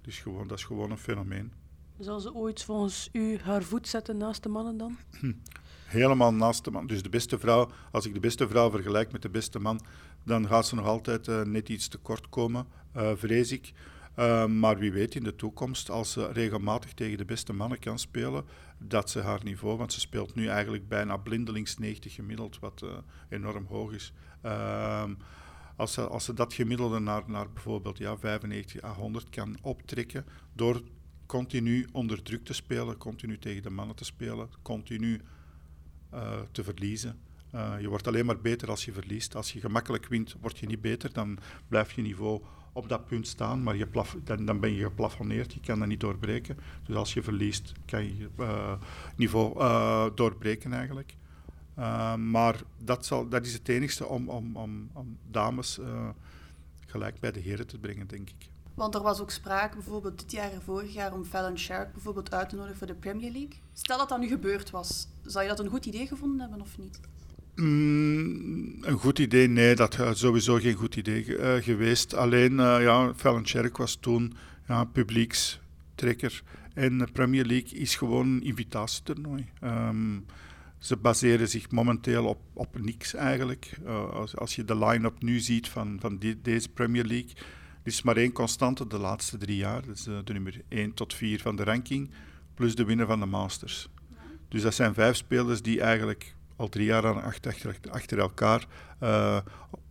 Dus gewoon, dat is gewoon een fenomeen. Zal ze ooit volgens u haar voet zetten naast de mannen dan? Helemaal naast de man. Dus de beste vrouw, als ik de beste vrouw vergelijk met de beste man, dan gaat ze nog altijd uh, net iets tekort komen, uh, vrees ik. Uh, maar wie weet in de toekomst, als ze regelmatig tegen de beste mannen kan spelen, dat ze haar niveau, want ze speelt nu eigenlijk bijna blindelings 90 gemiddeld, wat uh, enorm hoog is. Uh, als, ze, als ze dat gemiddelde naar, naar bijvoorbeeld ja, 95 à 100 kan optrekken, door continu onder druk te spelen, continu tegen de mannen te spelen, continu eh, te verliezen. je wordt alleen maar beter als je verliest. Als je gemakkelijk wint, word je niet beter, dan blijft je niveau op dat punt staan, maar je dan, dan, ben je geplafonneerd, je kan dat niet doorbreken. Dus als je verliest, kan je uh, niveau uh, doorbreken eigenlijk. Uh, maar dat, zal, dat is het enigste om, om, om, om dames gelijk bij de heren te brengen, denk ik. Want er was ook sprake, bijvoorbeeld dit jaar en vorig jaar, om Fallon Shark bijvoorbeeld uit te nodigen voor de Premier League. Stel dat dat nu gebeurd was, zou je dat een goed idee gevonden hebben of niet? Mm, een goed idee? Nee, dat is sowieso geen goed idee uh, geweest. Alleen, uh, ja, was toen ja, publiekstrekker. En de Premier League is gewoon een invitatietoernooi. Um, ze baseren zich momenteel op, op niks eigenlijk. Als, als je de line-up nu ziet van, van deze Premier League, er is maar één constante de laatste drie jaar. Dat is de, nummer 1 tot 4 van de ranking, plus de winnaar van de Masters. Dus dat zijn vijf spelers die eigenlijk al drie jaar aan achter, achter, elkaar uh,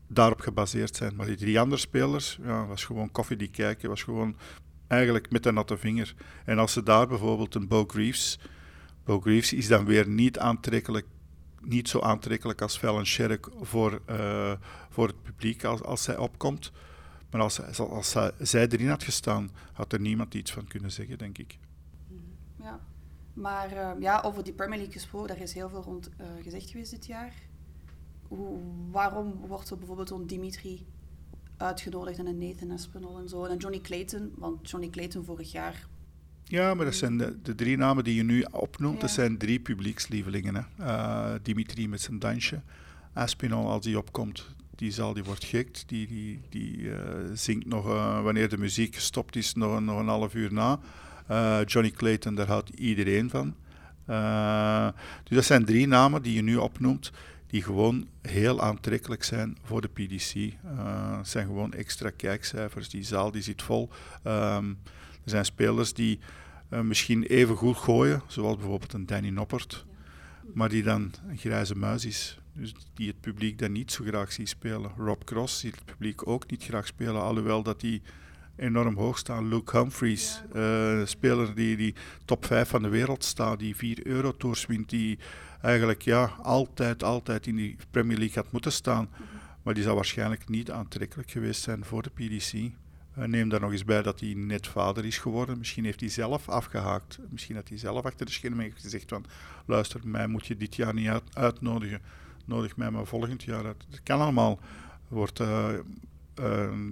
daarop gebaseerd zijn. Maar die drie andere spelers, ja, was gewoon koffie die kijken, was gewoon eigenlijk met een natte vinger. En als ze daar bijvoorbeeld een Bo Greaves, Bo Greaves is dan weer niet aantrekkelijk, niet zo aantrekkelijk als Fallon Sherrick voor, uh, voor het publiek als, als zij opkomt. Maar als, als, zij erin had gestaan, had er niemand iets van kunnen zeggen, denk ik. Maar uh, ja, over die Premier League gesproken, daar is heel veel rond uh, gezegd geweest dit jaar. Hoe, waarom wordt er bijvoorbeeld zo'n Dimitri uitgenodigd en een Nathan Espinol en zo. En Johnny Clayton, want Johnny Clayton vorig jaar... Ja, maar dat zijn de, de drie namen die je nu opnoemt, ja. dat zijn drie publiekslievelingen. Hè. Uh, Dimitri met zijn dansje, Espinol als die opkomt, die, zal, die wordt gek, die, die, die uh, zingt nog, uh, wanneer de muziek gestopt is, nog, nog een half uur na. Uh, Johnny Clayton, daar houdt iedereen van. Uh, dus dat zijn drie namen die je nu opnoemt, die gewoon heel aantrekkelijk zijn voor de PDC. Uh, het zijn gewoon extra kijkcijfers. Die zaal die zit vol. Um, er zijn spelers die misschien even goed gooien, zoals bijvoorbeeld een Danny Noppert, maar die dan een grijze muis is. Dus die het publiek dan niet zo graag ziet spelen. Rob Cross ziet het publiek ook niet graag spelen, alhoewel dat hij enorm hoog staan. Luke Humphries, uh, speler die, die top 5 van de wereld staat, die 4 Eurotours wint, die eigenlijk ja, altijd, altijd in die Premier League had moeten staan. -hmm. Maar die zou waarschijnlijk niet aantrekkelijk geweest zijn voor de PDC. Uh, neem daar nog eens bij dat hij net vader is geworden. Misschien heeft hij zelf afgehaakt. Misschien had hij zelf achter de schermen heeft gezegd van luister, mij moet je dit jaar niet uit uitnodigen. Nodig mij maar volgend jaar uit. Dat kan allemaal. Wordt uh,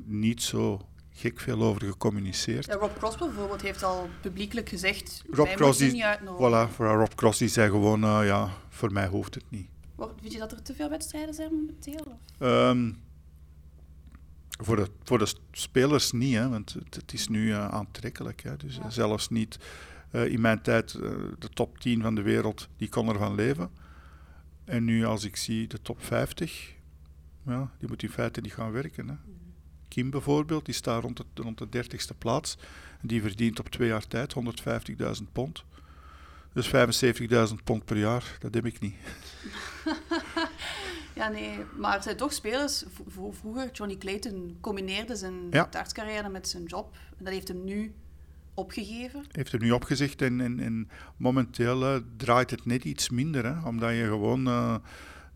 niet zo gek veel over gecommuniceerd. Ja, Rob Cross bijvoorbeeld heeft al publiekelijk gezegd, Rob wij Cross die, niet uitnodigen. Voilà, voor Rob Cross die zei gewoon, uh, ja, voor mij hoeft het niet. Vind je dat er te veel wedstrijden zijn momenteel? Um, voor, de, voor de spelers niet, hè, want het, het is nu uh, aantrekkelijk. Hè, dus ja. zelfs niet uh, in mijn tijd de top 10 van de wereld, die kon ervan leven. En nu als ik zie de top 50, ja, die moet in feite niet gaan werken. Hè. Kim bijvoorbeeld, die staat rond de, rond de 30ste plaats. En die verdient op twee jaar tijd 150.000 pond. Dus 75.000 pond per jaar, dat heb ik niet. ja, nee, maar er zijn toch spelers. Vroeger, Johnny Clayton combineerde zijn ja. dartscarrière met zijn job. En dat heeft hem nu opgegeven. Heeft hem nu opgezegd en, en, en momenteel uh, draait het net iets minder. Hè, omdat je gewoon uh,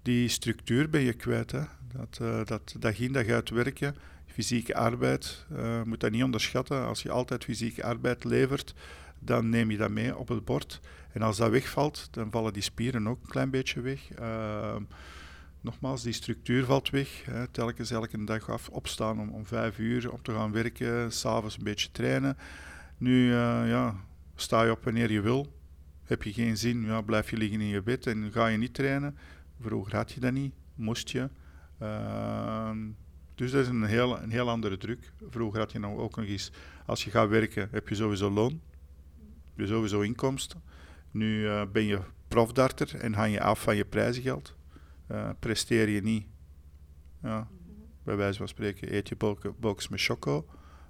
die structuur ben je kwijt. Hè. Dat, uh, dat dag in dag uit werken fysieke arbeid, uh, moet dat niet onderschatten. Als je altijd fysieke arbeid levert, dan neem je dat mee op het bord. En als dat wegvalt, dan vallen die spieren ook een klein beetje weg. Uh, nogmaals, die structuur valt weg. Hè. Telkens elke dag af, opstaan om, om vijf uur om te gaan werken, s'avonds een beetje trainen. Nu uh, ja, sta je op wanneer je wil. Heb je geen zin, ja, blijf je liggen in je bed en ga je niet trainen. Vroeger had je dat niet, moest je. Uh, dus dat is een heel, een heel andere druk. Vroeger had je nou ook nog eens, als je gaat werken, heb je sowieso loon. Je sowieso inkomsten. Nu uh, ben je profdarter en hang je af van je prijzengeld. Uh, presteer je niet, ja, bij wijze van spreken, eet je box met choco.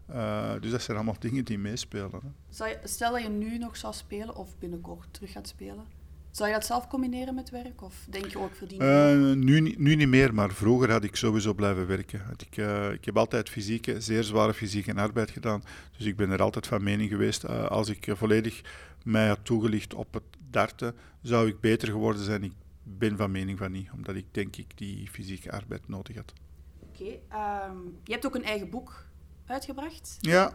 Uh, dus dat zijn allemaal dingen die meespelen. Stel dat je nu nog zou spelen of binnenkort terug gaat spelen. Zou je dat zelf combineren met werk of denk je ook verdienen? Uh, nu, nu niet meer, maar vroeger had ik sowieso blijven werken. Ik, uh, ik heb altijd fysieke, zeer zware fysieke arbeid gedaan. Dus ik ben er altijd van mening geweest. Uh, als ik volledig mij had toegelicht op het darten, zou ik beter geworden zijn. Ik ben van mening van niet, omdat ik denk ik die fysieke arbeid nodig had. Oké, okay, um, je hebt ook een eigen boek uitgebracht. Ja.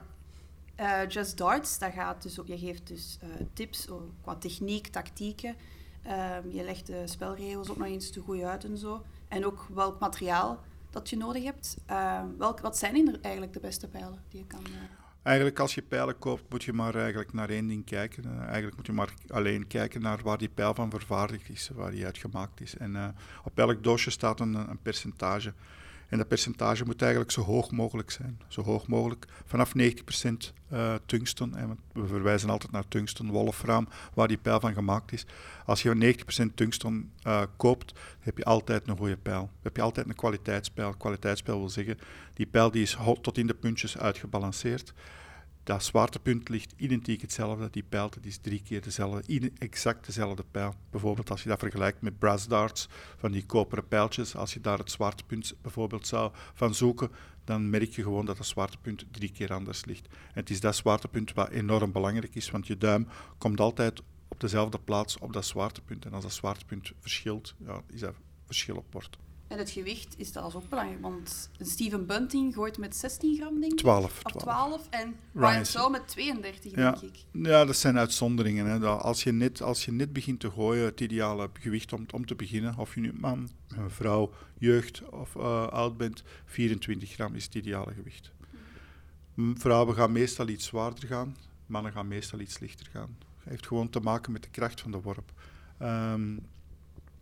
Uh, Just Darts, dat gaat dus ook, je geeft dus uh, tips qua techniek, tactieken. Um, je legt de spelregels ook nog eens te goed uit en zo. En ook welk materiaal dat je nodig hebt. Uh, welk, wat zijn eigenlijk de beste pijlen die je kan... Eigenlijk als je pijlen koopt, moet je maar eigenlijk naar één ding kijken. Eigenlijk moet je maar alleen kijken naar waar die pijl van vervaardigd is, waar die uitgemaakt is. En op elk doosje staat een, een, percentage. En dat percentage moet eigenlijk zo hoog mogelijk zijn. Zo hoog mogelijk. Vanaf 90% uh, tungsten, en we verwijzen altijd naar tungsten, wolfraam, waar die pijl van gemaakt is. Als je 90% tungsten koopt, heb je altijd een goede pijl. heb je altijd een kwaliteitspijl. Kwaliteitspijl wil zeggen, die pijl die is tot in de puntjes uitgebalanceerd dat zwaartepunt ligt identiek hetzelfde. Die pijl dat is drie keer dezelfde, exact dezelfde pijl. Bijvoorbeeld als je dat vergelijkt met brass darts, van die koperen pijltjes, als je daar het zwaartepunt bijvoorbeeld zou van zoeken, dan merk je gewoon dat het zwaartepunt drie keer anders ligt. En het is dat zwaartepunt wat enorm belangrijk is, want je duim komt altijd op dezelfde plaats op dat zwaartepunt. En als dat zwaartepunt verschilt, ja, is dat verschil op bord. En het gewicht is dat ook belangrijk, want Steven Bunting gooit met 16 gram, denk ik. 12. Of 12. En Ryan Shaw met 32, ja. denk ik. Ja, dat zijn uitzonderingen. Hè. Als, je net, als je net begint te gooien, het ideale gewicht om, om te beginnen, of je nu man, vrouw, jeugd of uh, oud bent, 24 gram is het ideale gewicht. Vrouwen gaan meestal iets zwaarder gaan, mannen gaan meestal iets lichter gaan. Het heeft gewoon te maken met de kracht van de worp. Um,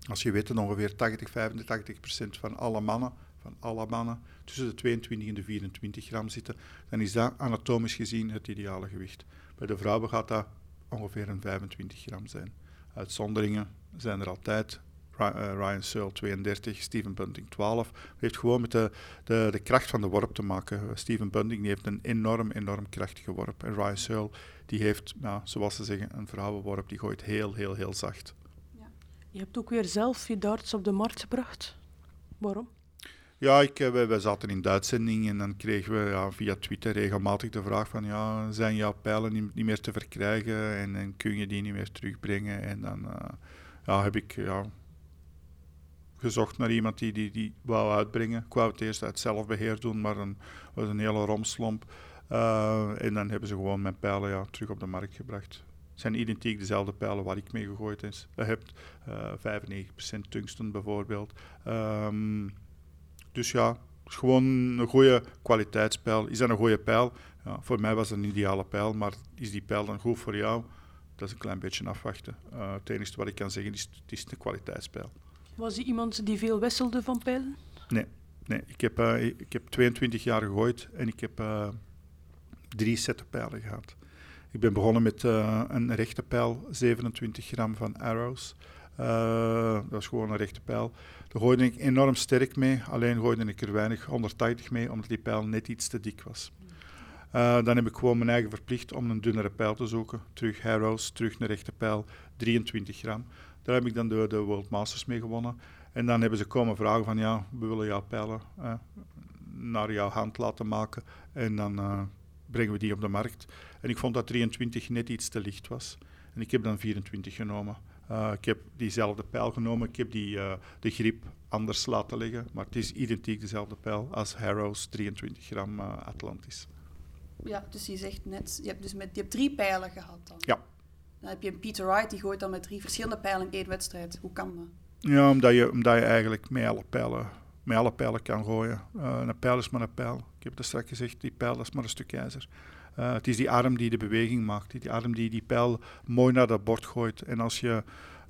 als je weet dat ongeveer 80, 85 procent van alle mannen, van alle mannen tussen de 22 en de 24 gram zitten, dan is dat anatomisch gezien het ideale gewicht. Bij de vrouwen gaat dat ongeveer een 25 gram zijn. Uitzonderingen zijn er altijd. Eh, Ryan Searle 32, Steven Bunting 12. Het heeft gewoon met de, de, de kracht van de worp te maken. Steven Bunting die heeft een enorm, enorm krachtige worp. En Ryan Searle die heeft, nou, zoals ze zeggen, een vrouwenworp die gooit heel, heel, heel zacht. Je hebt ook weer zelf je darts op de markt gebracht. Waarom? Ja, ik, eh, wij, wij zaten in de uitzending en dan kregen we ja, via Twitter regelmatig de vraag van ja, zijn jouw pijlen niet, meer te verkrijgen en, kun je die niet meer terugbrengen? En dan uh, ja, heb ik ja, gezocht naar iemand die die, die wou uitbrengen. Ik wou het eerst uit zelfbeheer doen, maar dan was een hele romslomp. Uh, en dan hebben ze gewoon mijn pijlen ja, terug op de markt gebracht zijn identiek dezelfde pijlen waar ik mee gegooid is, heb. Uh, 95% tungsten bijvoorbeeld. Um, dus ja, is gewoon een goede kwaliteitspijl. Is dat een goede pijl? Ja, voor mij was het een ideale pijl, maar is die pijl dan goed voor jou? Dat is een klein beetje afwachten. Uh, het enige wat ik kan zeggen is, het is een kwaliteitspijl. Was hij iemand die veel wisselde van pijlen? Nee, nee. Ik, heb, uh, ik heb 22 jaar gegooid en ik heb uh, drie setten pijlen gehad. Ik ben begonnen met uh, een rechte pijl, 27 gram van Arrows. Uh, dat is gewoon een rechte pijl. Daar gooide ik enorm sterk mee, alleen gooide ik er weinig 180 mee, omdat die pijl net iets te dik was. Uh, dan heb ik gewoon mijn eigen verplicht om een dunnere pijl te zoeken. Terug Arrows, terug een rechte pijl, 23 gram. Daar heb ik dan de, de World Masters mee gewonnen. En dan hebben ze komen vragen van ja, we willen jouw pijlen naar jouw hand laten maken. En dan brengen we die op de markt. En ik vond dat 23 net iets te licht was. En ik heb dan 24 genomen. Uh, ik heb diezelfde pijl genomen. Ik heb die, uh, de grip anders laten liggen. Maar het is identiek dezelfde pijl als Harrows 23 gram uh, Atlantis. Ja, dus je zegt net, je hebt dus met, je hebt drie pijlen gehad dan. Ja. Dan heb je een Peter Wright, die gooit dan met drie verschillende pijlen in één wedstrijd. Hoe kan dat? Ja, omdat je, omdat je eigenlijk met alle pijlen, met alle pijlen kan gooien. een pijl is maar een pijl. Ik heb het straks gezegd, die pijl is maar een stuk ijzer. Uh, het is die arm die de beweging maakt, die arm die die pijl mooi naar dat bord gooit. En als je,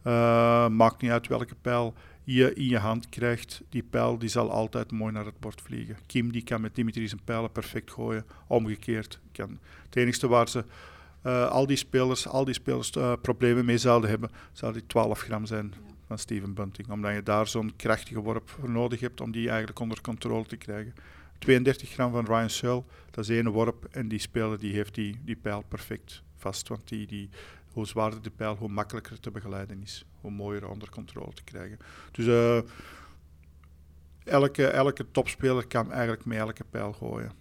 uh, maakt niet uit welke pijl je in je hand krijgt, die pijl die zal altijd mooi naar het bord vliegen. Kim die kan met Dimitri zijn pijlen perfect gooien, omgekeerd. Kan. Het enige waar ze uh, al die spelers, al die spelers problemen mee zouden hebben, zou die 12 gram zijn van Steven Bunting. Omdat je daar zo'n krachtige worp voor nodig hebt om die eigenlijk onder controle te krijgen. 32 gram van Ryan Searle, dat is één worp en die speler die heeft die, die pijl perfect vast. Want die, die, hoe zwaarder de pijl, hoe makkelijker te begeleiden is. Hoe mooier onder controle te krijgen. Dus uh, elke, elke topspeler kan eigenlijk met elke pijl gooien.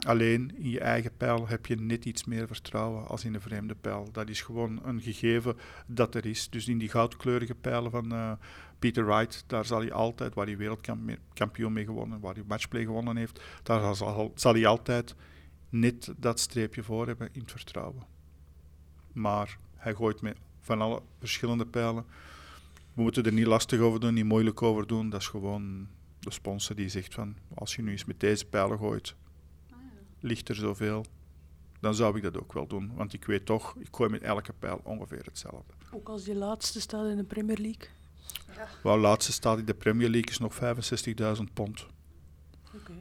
Alleen in je eigen pijl heb je net iets meer vertrouwen als in een vreemde pijl. Dat is gewoon een gegeven dat er is. Dus in die goudkleurige pijlen van, uh, Peter Wright, daar zal hij altijd, waar hij wereldkampioen mee gewonnen, waar hij matchplay gewonnen heeft, daar zal, zal hij altijd net dat streepje voor hebben in het vertrouwen. Maar hij gooit met van alle verschillende pijlen. We moeten er niet lastig over doen, niet moeilijk over doen. Dat is gewoon de sponsor die zegt van, als je nu eens met deze pijlen gooit, ligt er zoveel, dan zou ik dat ook wel doen. Want ik weet toch, ik gooi met elke pijl ongeveer hetzelfde. Ook als die laatste staat in de Premier League? Ja. Laatste staat in de Premier League is nog 65.000 pond. Okay,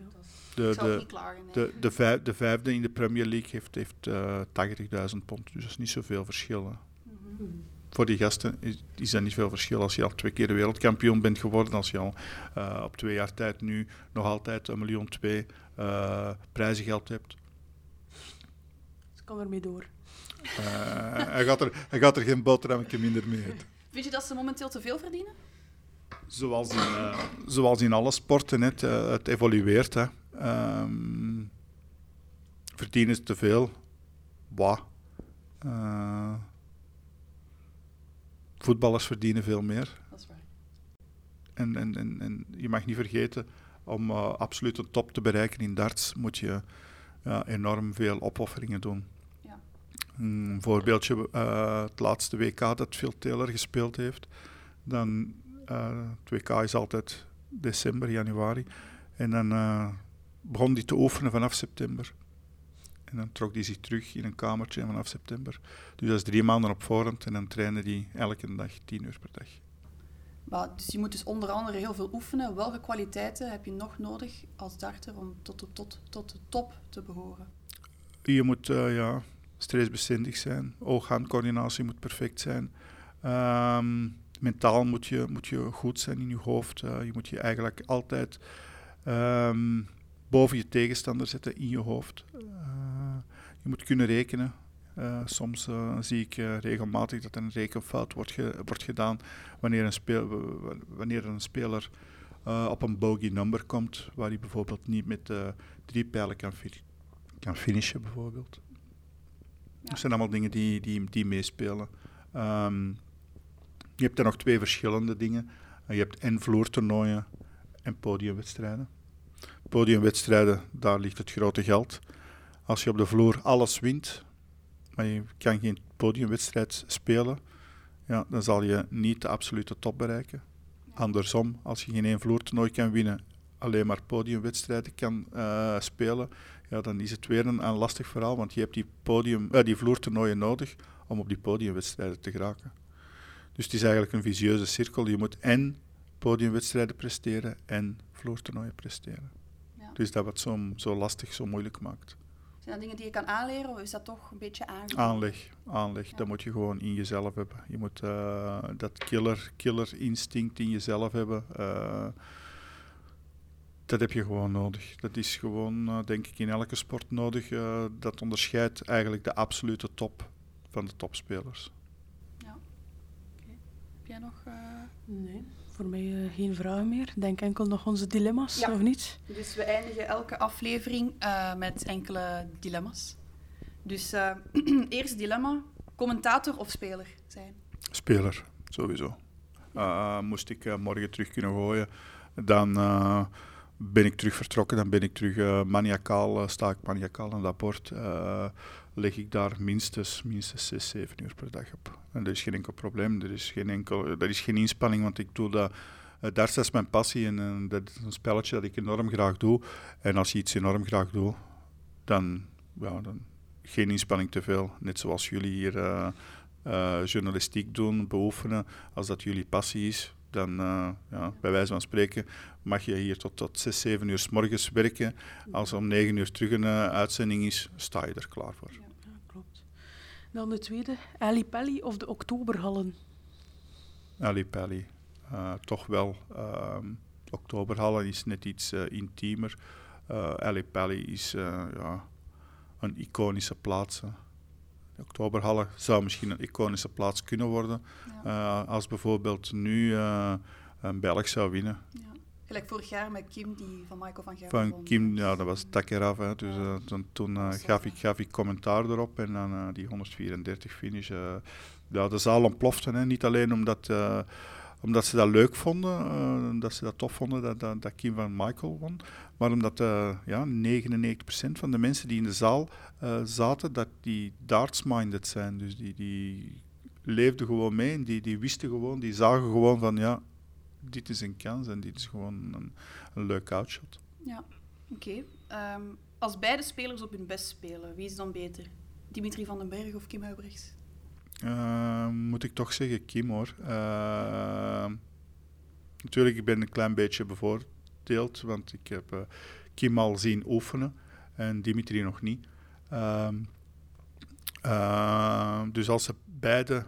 dat de, de, de, de, de, vijfde in de Premier League heeft, heeft eh, 80.000 pond. Dus dat is niet zoveel verschil. Voor die gasten is, is dat niet veel verschil als je al twee keer wereldkampioen bent geworden. Als je al eh, op twee jaar tijd nu nog altijd een miljoen 2 uh, prijzengeld hebt. Ze ik kan ermee door. Uh, hij, gaat er, hij gaat er geen boterhammetje minder mee eten. Vind je dat ze momenteel te veel verdienen? Zoals in, uh, zoals in alle sporten, het, het evolueert. Hè. Um, verdienen ze te veel. Wat? Wow. voetballers verdienen veel meer. Dat is waar. En, en, en, en je mag niet vergeten, om eh, absoluut een top te bereiken in darts moet je enorm veel opofferingen doen. Ja. Een voorbeeldje, eh, het laatste WK dat Phil Taylor gespeeld heeft. Dan, eh, het WK is altijd december, januari. En dan begon hij te oefenen vanaf september. En dan trok hij zich terug in een kamertje vanaf september. Dus dat is drie maanden op voorhand en dan trainde hij elke dag tien uur per dag. Maar, dus je moet dus onder andere heel veel oefenen. Welke kwaliteiten heb je nog nodig als darter om tot de, tot, tot de top te behoren? Je moet eh, ja, stressbestendig zijn. Oog-handcoördinatie moet perfect zijn. Ehm, mentaal moet je, moet je goed zijn in je hoofd. Eh, je moet je eigenlijk altijd ehm, boven je tegenstander zetten in je hoofd. Eh, je moet kunnen rekenen. Eh, soms eh, zie ik eh, regelmatig dat een rekenfout wordt, ge- wordt gedaan wanneer een, speel, wanneer een speler op een bogey number komt, waar hij bijvoorbeeld niet met drie pijlen kan, fi- kan finishen bijvoorbeeld. Dat zijn allemaal dingen die, die, die meespelen. Ehm, je hebt er nog twee verschillende dingen. Je hebt en vloertoernooien en podiumwedstrijden. Podiumwedstrijden, daar ligt het grote geld. Als je op de vloer alles wint, maar je kan geen podiumwedstrijd spelen, ja, dan zal je niet de absolute top bereiken. Andersom, als je geen één vloertoernooi kan winnen, alleen maar podiumwedstrijden kan eh, spelen, ja, dan is het weer een, een lastig verhaal, want je hebt die, podium, eh, die vloertoernooien nodig om op die podiumwedstrijden te geraken. Dus het is eigenlijk een visieuze cirkel. Je moet en podiumwedstrijden presteren en vloertoernooien presteren. Ja. Dus dat wat zo, zo lastig, zo moeilijk maakt. Zijn dat dingen die je kan aanleren of is dat toch een beetje aangeboren? Aanleg, aanleg, dat moet je gewoon in jezelf hebben. Je moet eh, dat killer, killer instinct in jezelf hebben. eh, dat heb je gewoon nodig. Dat is gewoon, eh, denk ik, in elke sport nodig. eh, dat onderscheidt eigenlijk de absolute top van de topspelers. Heb jij nog... eh, Nee, voor mij eh, geen vragen meer. Denk enkel nog onze dilemma's, Ja. of niet? Dus we eindigen elke aflevering eh, met enkele dilemma's. Dus eh eerste dilemma, commentator of speler zijn? Speler, sowieso. Uh, moest ik uh, morgen terug kunnen gooien, dan uh, ben ik terug vertrokken. Dan ben ik terug uh, maniacaal, sta ik maniacaal aan dat bord. Leg ik daar minstens, minstens 6, 7 uur per dag op. En dat is geen enkel probleem, er is geen, enkel, er is geen inspanning, want ik doe dat... Uh, daar is mijn passie en, en dat is een spelletje dat ik enorm graag doe. En als je iets enorm graag doet, dan, ja, dan geen inspanning te veel. Net zoals jullie hier uh, uh, journalistiek doen, beoefenen. Als dat jullie passie is, dan, ja, bij wijze van spreken, mag je hier tot, tot 6, 7 uur s morgens werken. Als om 9 uur terug een uitzending is, sta je er klaar voor. Dan de tweede, Ali Pelli of de Oktoberhallen? Ali Pelli. Uh, toch wel. Uh, Oktoberhallen is net iets uh, intiemer. Uh, Ali Pelli is ja, een iconische plaats. De Oktoberhallen zou misschien een iconische plaats kunnen worden. Ja. als bijvoorbeeld nu een Belg zou winnen. Ja. Gelijk vorig jaar met Kim, die van Michael van Gerwen Van Kim, ja, dat was eraf. Hè. Dus, ja. toen, toen gaf, ik, gaf ik commentaar erop en dan die 134 finish. ja, de zaal ontplofte. Hè. Niet alleen omdat omdat ze dat leuk vonden, dat ze dat tof vonden dat, dat, dat, Kim van Michael won. Maar omdat ja, 99% van de mensen die in de zaal zaten, dat die darts-minded zijn. Dus die, die leefden gewoon mee en die, die wisten gewoon, die zagen gewoon van ja, dit is een kans en dit is gewoon een, een leuk outshot. Ja, oké. Okay. Um, Als beide spelers op hun best spelen, wie is dan beter? Dimitri van den Berg of Kim Huibrechts? Uh, moet ik toch zeggen Kim hoor. Uh, natuurlijk, ik ben een klein beetje bevoordeeld, want ik heb uh, Kim al zien oefenen en Dimitri nog niet. Ehm, dus als ze beide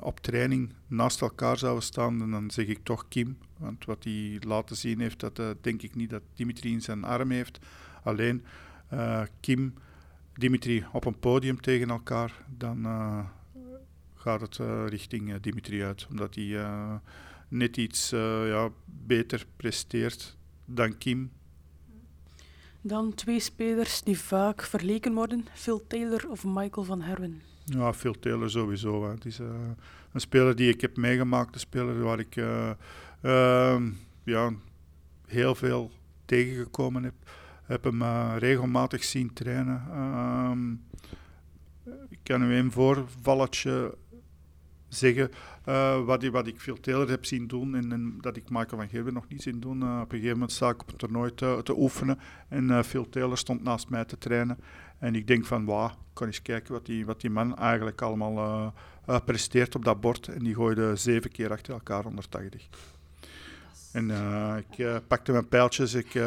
op training naast elkaar zouden staan, dan zeg ik toch Kim. Want wat hij laten zien heeft, dat denk ik niet dat Dimitri in zijn arm heeft. Alleen Kim, Dimitri op een podium tegen elkaar, dan gaat het richting Dimitri uit. Omdat hij net iets ja, beter presteert dan Kim. Dan twee spelers die vaak verleken worden: Phil Taylor of Michael van Herwen. Ja, Phil Taylor sowieso. Het is een speler die ik heb meegemaakt, een speler waar ik ehm, ja, heel veel tegengekomen heb. heb hem regelmatig zien trainen. Ehm, ik kan u een voorvalletje zeggen. Uh, wat, wat, ik veel Taylor heb zien doen en, en, dat ik Michael van Gerwen nog niet zien doen. Uh, op een gegeven moment sta ik op het toernooi te, te oefenen en uh, Phil Taylor stond naast mij te trainen. En ik denk van, wauw, kan eens kijken wat die, wat die man eigenlijk allemaal presteert op dat bord. En die gooide zeven keer achter elkaar 180. En ik pakte mijn pijltjes, ik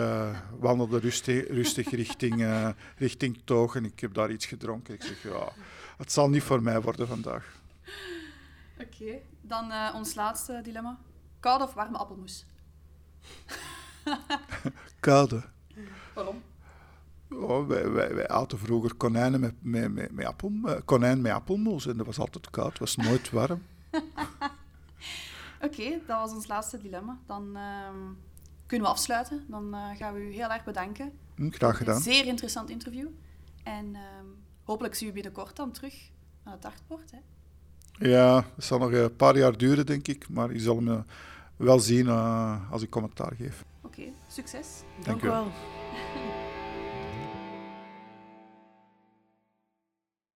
wandelde rustig, rustig richting, richting Toog en ik heb daar iets gedronken. Ik zeg, ja, het zal niet voor mij worden vandaag. Oké, dan uh, ons laatste dilemma. Koude of warme appelmoes? Koude. Waarom? Oh, wij, wij, wij aten vroeger konijnen met, met, met, met appel, uh, konijn met appelmoes en dat was altijd koud, het was nooit warm. Oké, okay, dat was ons laatste dilemma. Dan uh, kunnen we afsluiten. Dan uh, gaan we u heel erg bedanken. Mm, graag gedaan. Een zeer interessant interview. En ehm, hopelijk zien we binnenkort dan terug aan het dartbord. Hè? Ja, het zal nog een paar jaar duren, denk ik. Maar je zal me wel zien uh, als ik commentaar geef. Oké, okay, succes. Dank, Dank u wel.